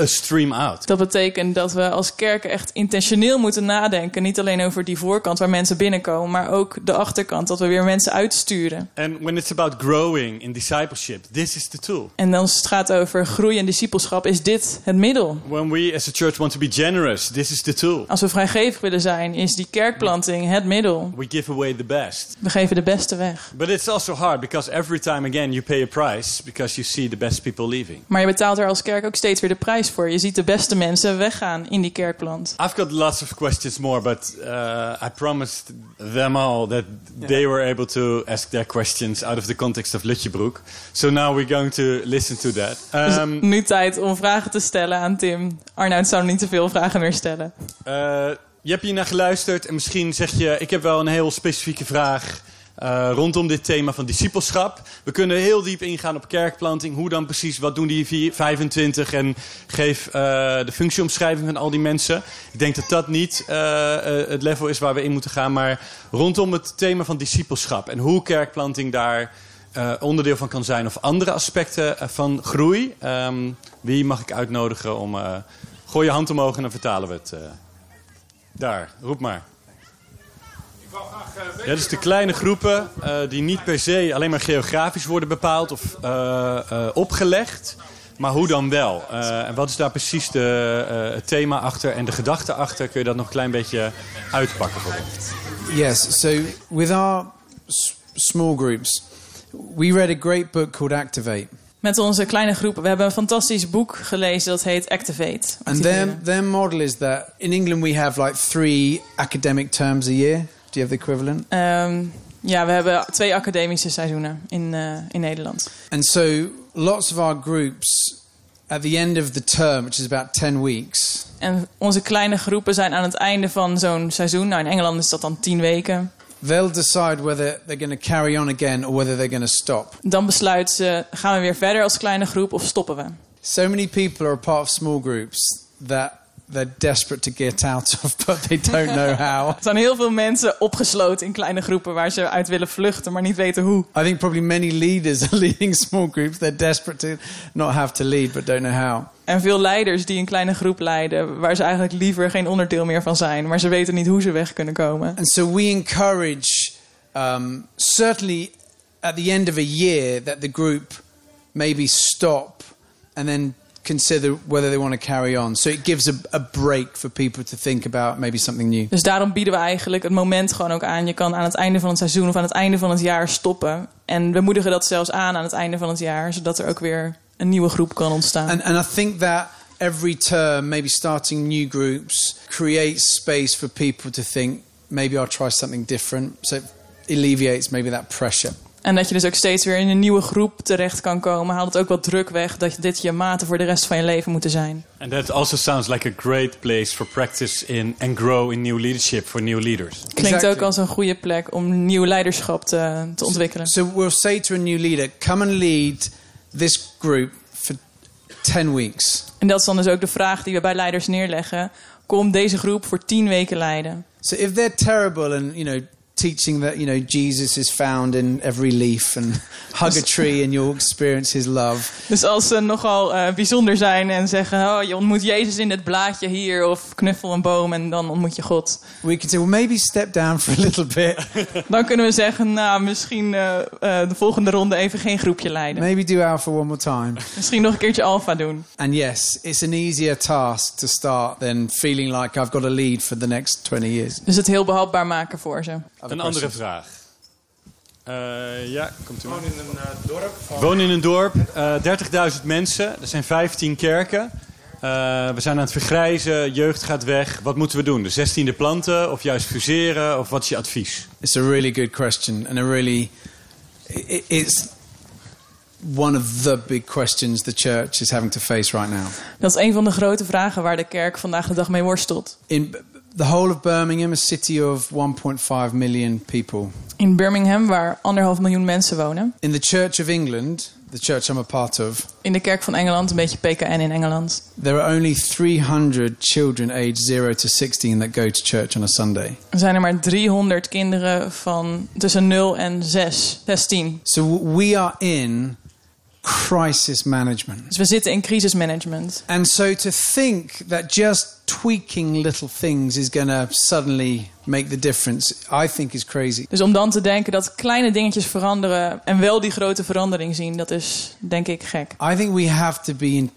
a stream out. Dat betekent dat we als kerken echt intentioneel moeten nadenken. Niet alleen over die voorkant waar mensen binnenkomen, maar ook de achterkant. Dat we weer mensen uitsturen. And when it's about growing in discipleship, this is the tool. En als het gaat over groei en discipelschap, is dit het middel. When we as a church want to be generous, this is the tool. Als we vrijgevig willen zijn, is die kerkplanting het middel. We give away the best. We geven de beste weg. But it's also hard because every time again you pay a price because you see the best people leaving. Maar je betaalt er als kerk ook steeds weer de prijs voor. Je ziet de beste mensen weggaan in die kerkplant. I've got lots of questions more, but uh, I promised them all that they were able to ask their questions out of the context of Lutjebroek. So now we're going to listen to that. Dus Um, nu tijd om vragen te stellen aan Tim. Arnoud zou niet te veel vragen meer stellen. Uh, je hebt hier naar geluisterd en misschien zeg je: Ik heb wel een heel specifieke vraag uh, rondom dit thema van discipelschap. We kunnen heel diep ingaan op kerkplanting. Hoe dan precies? Wat doen die vier- 25? En geef uh, de functieomschrijving van al die mensen. Ik denk dat dat niet uh, het level is waar we in moeten gaan. Maar rondom het thema van discipelschap en hoe kerkplanting daar. Onderdeel van kan zijn of andere aspecten van groei. Um, wie mag ik uitnodigen om. Gooi je hand omhoog en dan vertalen we het. Daar, roep maar. Ja, dus de kleine groepen uh, die niet per se alleen maar geografisch worden bepaald of uh, uh, opgelegd. Maar hoe dan wel? Uh, en wat is daar precies de, uh, het thema achter en de gedachte achter? Kun je dat nog een klein beetje uitpakken voor ons? Yes, so with our small groups, we read a great book called Activate. Met onze kleine groepen. We hebben een fantastisch boek gelezen dat heet Activate. And their, their model is that in England we have like three academic terms a year. Do you have the equivalent? Um, ja, we hebben twee academische seizoenen in, uh, in Nederland. And so lots of our groups at the end of the term, which is about 10 weeks, En onze kleine groepen zijn aan het einde van zo'n seizoen. Nou, in Engeland is dat dan tien weken. they'll decide whether they're going to carry on again or whether they're going to stop. Dan besluiten ze, gaan we weer verder als kleine groep of stoppen we? So many people are a part of small groups that they're desperate to get out of, but they don't know how. Er zijn heel veel mensen opgesloten in kleine groepen waar ze uit willen vluchten, maar niet weten hoe. I think probably many leaders are leading small groups. They're desperate to not have to lead, but don't know how. En veel leiders die een kleine groep leiden, waar ze eigenlijk liever geen onderdeel meer van zijn, maar ze weten niet hoe ze weg kunnen komen. And so we encourage, um, certainly at the end of a year, that the group maybe stop and then consider whether they want to carry on. So it gives a, a break for people to think about maybe something new. Dus daarom bieden we eigenlijk het moment gewoon ook aan. Je kan aan het einde van het seizoen of aan het einde van het jaar stoppen. En we moedigen dat zelfs aan aan het einde van het jaar, zodat er ook weer een nieuwe groep kan ontstaan. And, and I think that every term, maybe starting new groups, creates space for people to think, maybe I'll try something different. So it alleviates maybe that pressure. En dat je dus ook steeds weer in een nieuwe groep terecht kan komen. Haalt het ook wat druk weg dat dit je maten voor de rest van je leven moeten zijn. And that also sounds like a great place for practice in and grow in new leadership for new leaders. Klinkt Exactly. ook als een goede plek om nieuw leiderschap te, te ontwikkelen. So we'll say to a new leader, come and lead this group for 10 weeks. En dat is dan dus ook de vraag die we bij leiders neerleggen. Kom deze groep voor tien weken leiden. So if they're terrible and, you know, teaching that, you know, Jesus is found in every leaf and hug a tree and you'll experience his love. Dus als ze nogal uh, bijzonder zijn en zeggen... Oh, je ontmoet Jezus in het blaadje hier of knuffel een boom en dan ontmoet je God. We can say, well, maybe step down for a little bit. Dan kunnen we zeggen, nou, misschien uh, uh, de volgende ronde even geen groepje leiden. maybe do alpha one more time. Misschien nog een keertje alfa doen. And yes, it's an easier task to start than feeling like I've got a lead for the next 20 years. Dus het heel behapbaar maken voor ze. Een andere vraag. Uh, ja, komt u maar. Woon in een uh, dorp. Van... Woon in een dorp, uh, 30.000 mensen, er zijn 15 kerken. Uh, we zijn aan het vergrijzen, jeugd gaat weg. Wat moeten we doen? De 16e planten of juist fuseren? Of wat is je advies? It's a really good question and a really it, it's one of the big questions the church is having to face right now. Dat is een van de grote vragen waar de kerk vandaag de dag mee worstelt. In the whole of Birmingham, a city of 1.5 million people. In Birmingham, waar anderhalf miljoen mensen wonen. In the Church of England, the church I'm a part of, In de kerk van Engeland, een beetje PKN in Engeland. there are only 300 children aged 0 to 16 that go to church on a Sunday. Er zijn er maar 300 kinderen van tussen 0 en 6, 16. So we are in crisis management. Dus we zitten in crisismanagement. And so to think that just tweaking little things is going to suddenly make the difference, I think is crazy. Dus om dan te denken dat kleine dingetjes veranderen en wel die grote verandering zien, dat is denk ik gek. I think we have to be in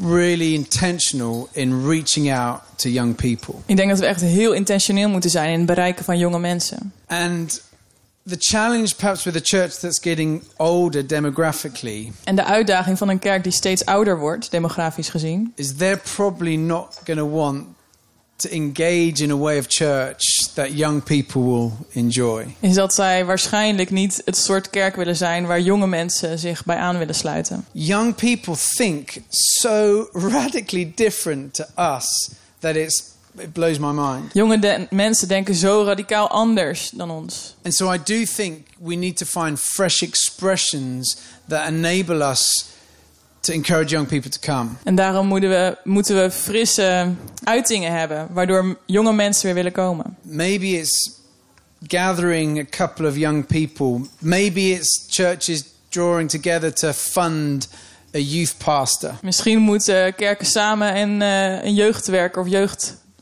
really intentional in reaching out to young people. Ik denk dat we echt heel intentioneel moeten zijn in het bereiken van jonge mensen. And the challenge perhaps with a church that's getting older demographically En de uitdaging van een kerk die steeds ouder wordt, demografisch gezien, is they're probably not going to want to engage in a way of church that young people will enjoy. is dat zij waarschijnlijk niet het soort kerk willen zijn waar jonge mensen zich bij aan willen sluiten. Young people think so radically different to us that it's it blows my mind. Jonge de- mensen denken zo radicaal anders dan ons. And so I do think we need to find fresh expressions that enable us to encourage young people to come. En daarom moeten we, moeten we frisse uitingen hebben, waardoor jonge mensen weer willen komen. Maybe it's gathering a couple of young people. Maybe it's churches drawing together to fund a youth pastor. Misschien moeten kerken samen een, eh, een jeugdwerker of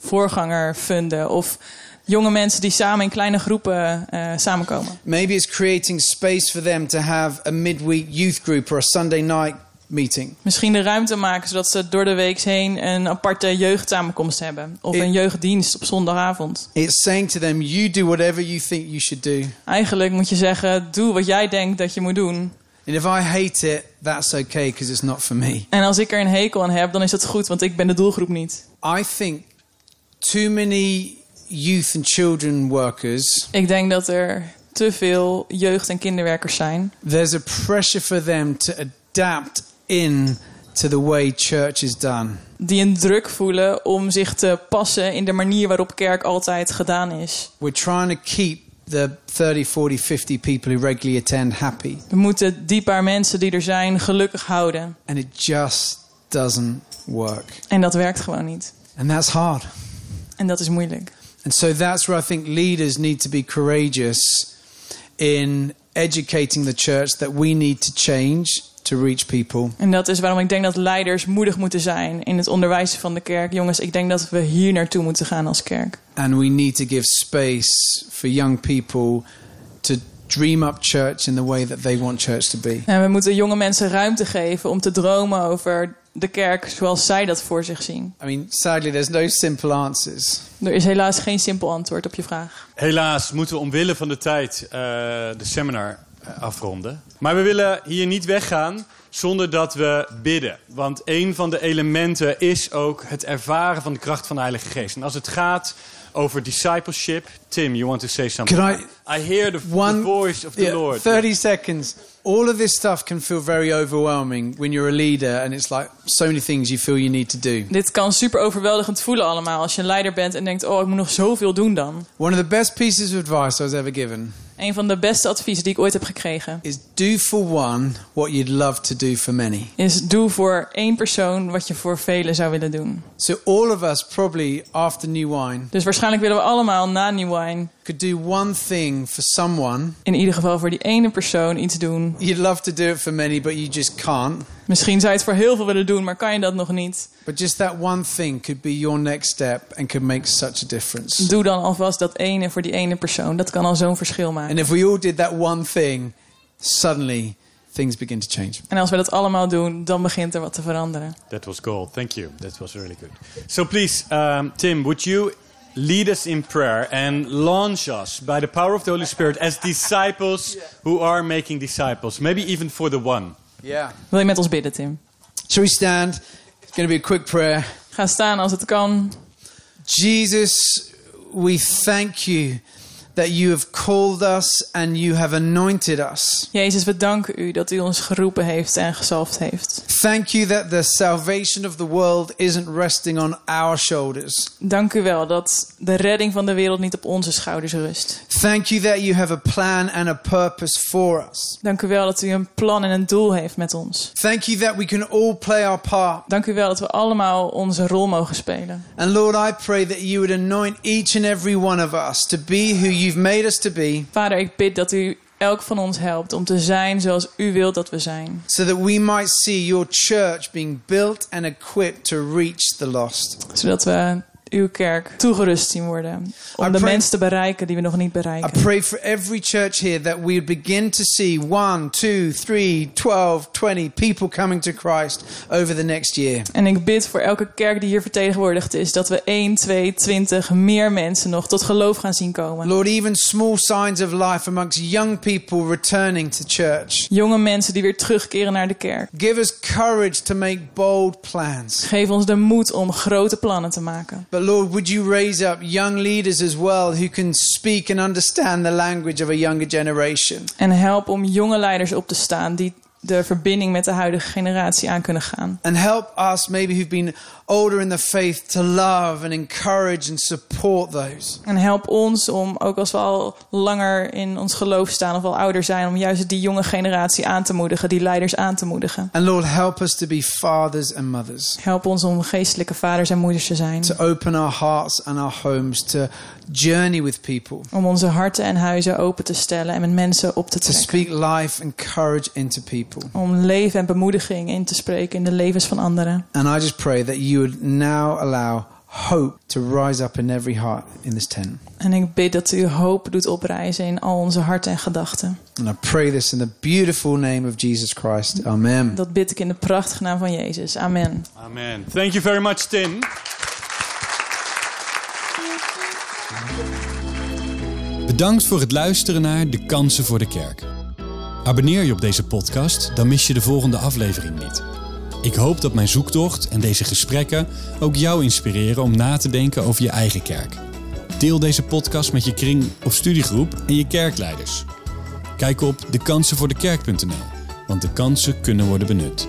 jeugdvoorganger funden. Of jonge mensen die samen in kleine groepen eh, samenkomen. Maybe it's creating space for them to have a midweek youth group or a Sunday night meeting. Misschien de ruimte maken zodat ze door de week heen een aparte jeugdsamenkomst hebben. Of Ik- een jeugddienst op zondagavond. It's saying to them, you do whatever you think you should do. Eigenlijk moet je zeggen, doe wat jij denkt dat je moet doen. And if I hate it, that's okay because it's not for me. En als ik er een hekel aan heb, dan is dat goed, want ik ben de doelgroep niet. I think too many youth and children workers, Ik denk dat er te veel jeugd- en kinderwerkers zijn. there's a pressure for them to adapt in to the way church is done. Die een druk voelen om zich te passen in de manier waarop kerk altijd gedaan is. We're trying to keep the 30, 40, 50 people who regularly attend happy. We moeten die paar mensen die er zijn gelukkig houden. And it just doesn't work. En dat werkt gewoon niet. And that's hard. En dat is moeilijk. And so that's where I think leaders need to be courageous in educating the church that we need to change to reach people. En dat is waarom ik denk dat leiders moedig moeten zijn in het onderwijzen van de kerk. Jongens, ik denk dat we hier naartoe moeten gaan als kerk. And we need to give space for young people to dream up church in the way that they want church to be. En we moeten jonge mensen ruimte geven om te dromen over de kerk zoals zij dat voor zich zien. I mean, sadly, there's no simple answers. Er is helaas geen simpel antwoord op je vraag. Helaas moeten we omwille van de tijd eh, de seminar eh, afronden. Maar we willen hier niet weggaan zonder dat we bidden. Want een van de elementen is ook het ervaren van de kracht van de Heilige Geest. En als het gaat over discipleship, Tim, you want to say something? Can I- I hear the, the One voice of the yeah, Lord. 30 seconds. All of this stuff can feel very overwhelming when you're a leader and it's like so many things you feel you need to do. Dit kan super overweldigend voelen allemaal als je een leider bent en denkt: oh, ik moet nog zoveel doen dan. One of the best pieces of advice I was ever given Een van de beste adviezen die ik ooit heb gekregen is do for one what you'd love to do for many. is: doe voor één persoon wat je voor velen zou willen doen. So all of us probably after new wine Dus waarschijnlijk willen we allemaal na New Wine could do one thing for someone. in ieder geval voor die ene persoon iets doen. You'd love to do it for many, but you just can't. Misschien zou je het voor heel veel willen doen, maar kan je dat nog niet? But just that one thing could be your next step and could make such a difference. Doe dan alvast dat ene voor die ene persoon. Dat kan al zo'n verschil maken. And if we all did that one thing, suddenly things begin to change. En als we dat allemaal doen, dan begint er wat te veranderen. That was gold. Thank you. That was really good. So please, um, Tim, would you lead us in prayer and launch us by the power of the Holy Spirit as disciples who are making disciples, maybe even for the one? Yeah. Wil je met ons bidden, Tim? Shall we stand? It's going to be a quick prayer. Ga staan als het kan. Jesus, we thank you that you have called us and you have anointed us. Jezus, we danken u dat u ons geroepen heeft en gezalfd heeft. Thank you that the salvation of the world isn't resting on our shoulders. Dank u wel dat de redding van de wereld niet op onze schouders rust. Thank you that you have a plan and a purpose for us. Dank u wel dat u een plan en een doel heeft met ons. Thank you that we can all play our part. Dank u wel dat we allemaal onze rol mogen spelen. And Lord, I pray that you would anoint each and every one of us to be who you've made us to be. Vader, ik bid dat u elk van ons helpt om te zijn zoals u wilt dat we zijn. so that we might see your church being built and equipped to reach the lost. Zodat we uw kerk toegerust zien worden. Om I de pray- mensen te bereiken die we nog niet I bereiken. pray for every church here that we begin to see one, two, three, 12, 20 people coming to Christ over the next year. En ik bid voor elke kerk die hier vertegenwoordigd is... dat we 1, 2, 20 meer mensen nog tot geloof gaan zien komen. Lord, even small signs of life amongst young people returning to church. Jonge mensen die weer terugkeren naar de kerk. Give us courage to make bold plans. Geef ons de moed om grote plannen te maken. But Lord, would you raise up young leaders as well who can speak and understand the language of a younger generation? En help om jonge leiders op te staan die de verbinding met de huidige generatie aan kunnen gaan. And help us, maybe who've been older in the faith, to love and encourage and support those. En help ons om, ook als we al langer in ons geloof staan of al ouder zijn, om juist die jonge generatie aan te moedigen, die leiders aan te moedigen. And Lord, help us to be fathers and mothers, Help ons om geestelijke vaders en moeders te zijn. to open our hearts and our homes, to journey with people, Om onze harten en huizen open te stellen en met mensen op te to trekken. speak life and courage into people. Om leven en bemoediging in te spreken in de levens van anderen. And I just pray that you would now allow hope to rise up in every heart in this tent. En ik bid dat u hoop doet oprijzen in al onze harten en gedachten. And I pray this in the beautiful name of Jesus Christ. Amen. Dat bid ik in de prachtige naam van Jezus. Amen. Amen. Thank you very much, Tim. Bedankt voor het luisteren naar De Kansen voor de Kerk. Abonneer je op deze podcast, dan mis je de volgende aflevering niet. Ik hoop dat mijn zoektocht en deze gesprekken ook jou inspireren om na te denken over je eigen kerk. Deel deze podcast met je kring of studiegroep en je kerkleiders. Kijk op dekansenvoordekerk.nl, want de kansen kunnen worden benut.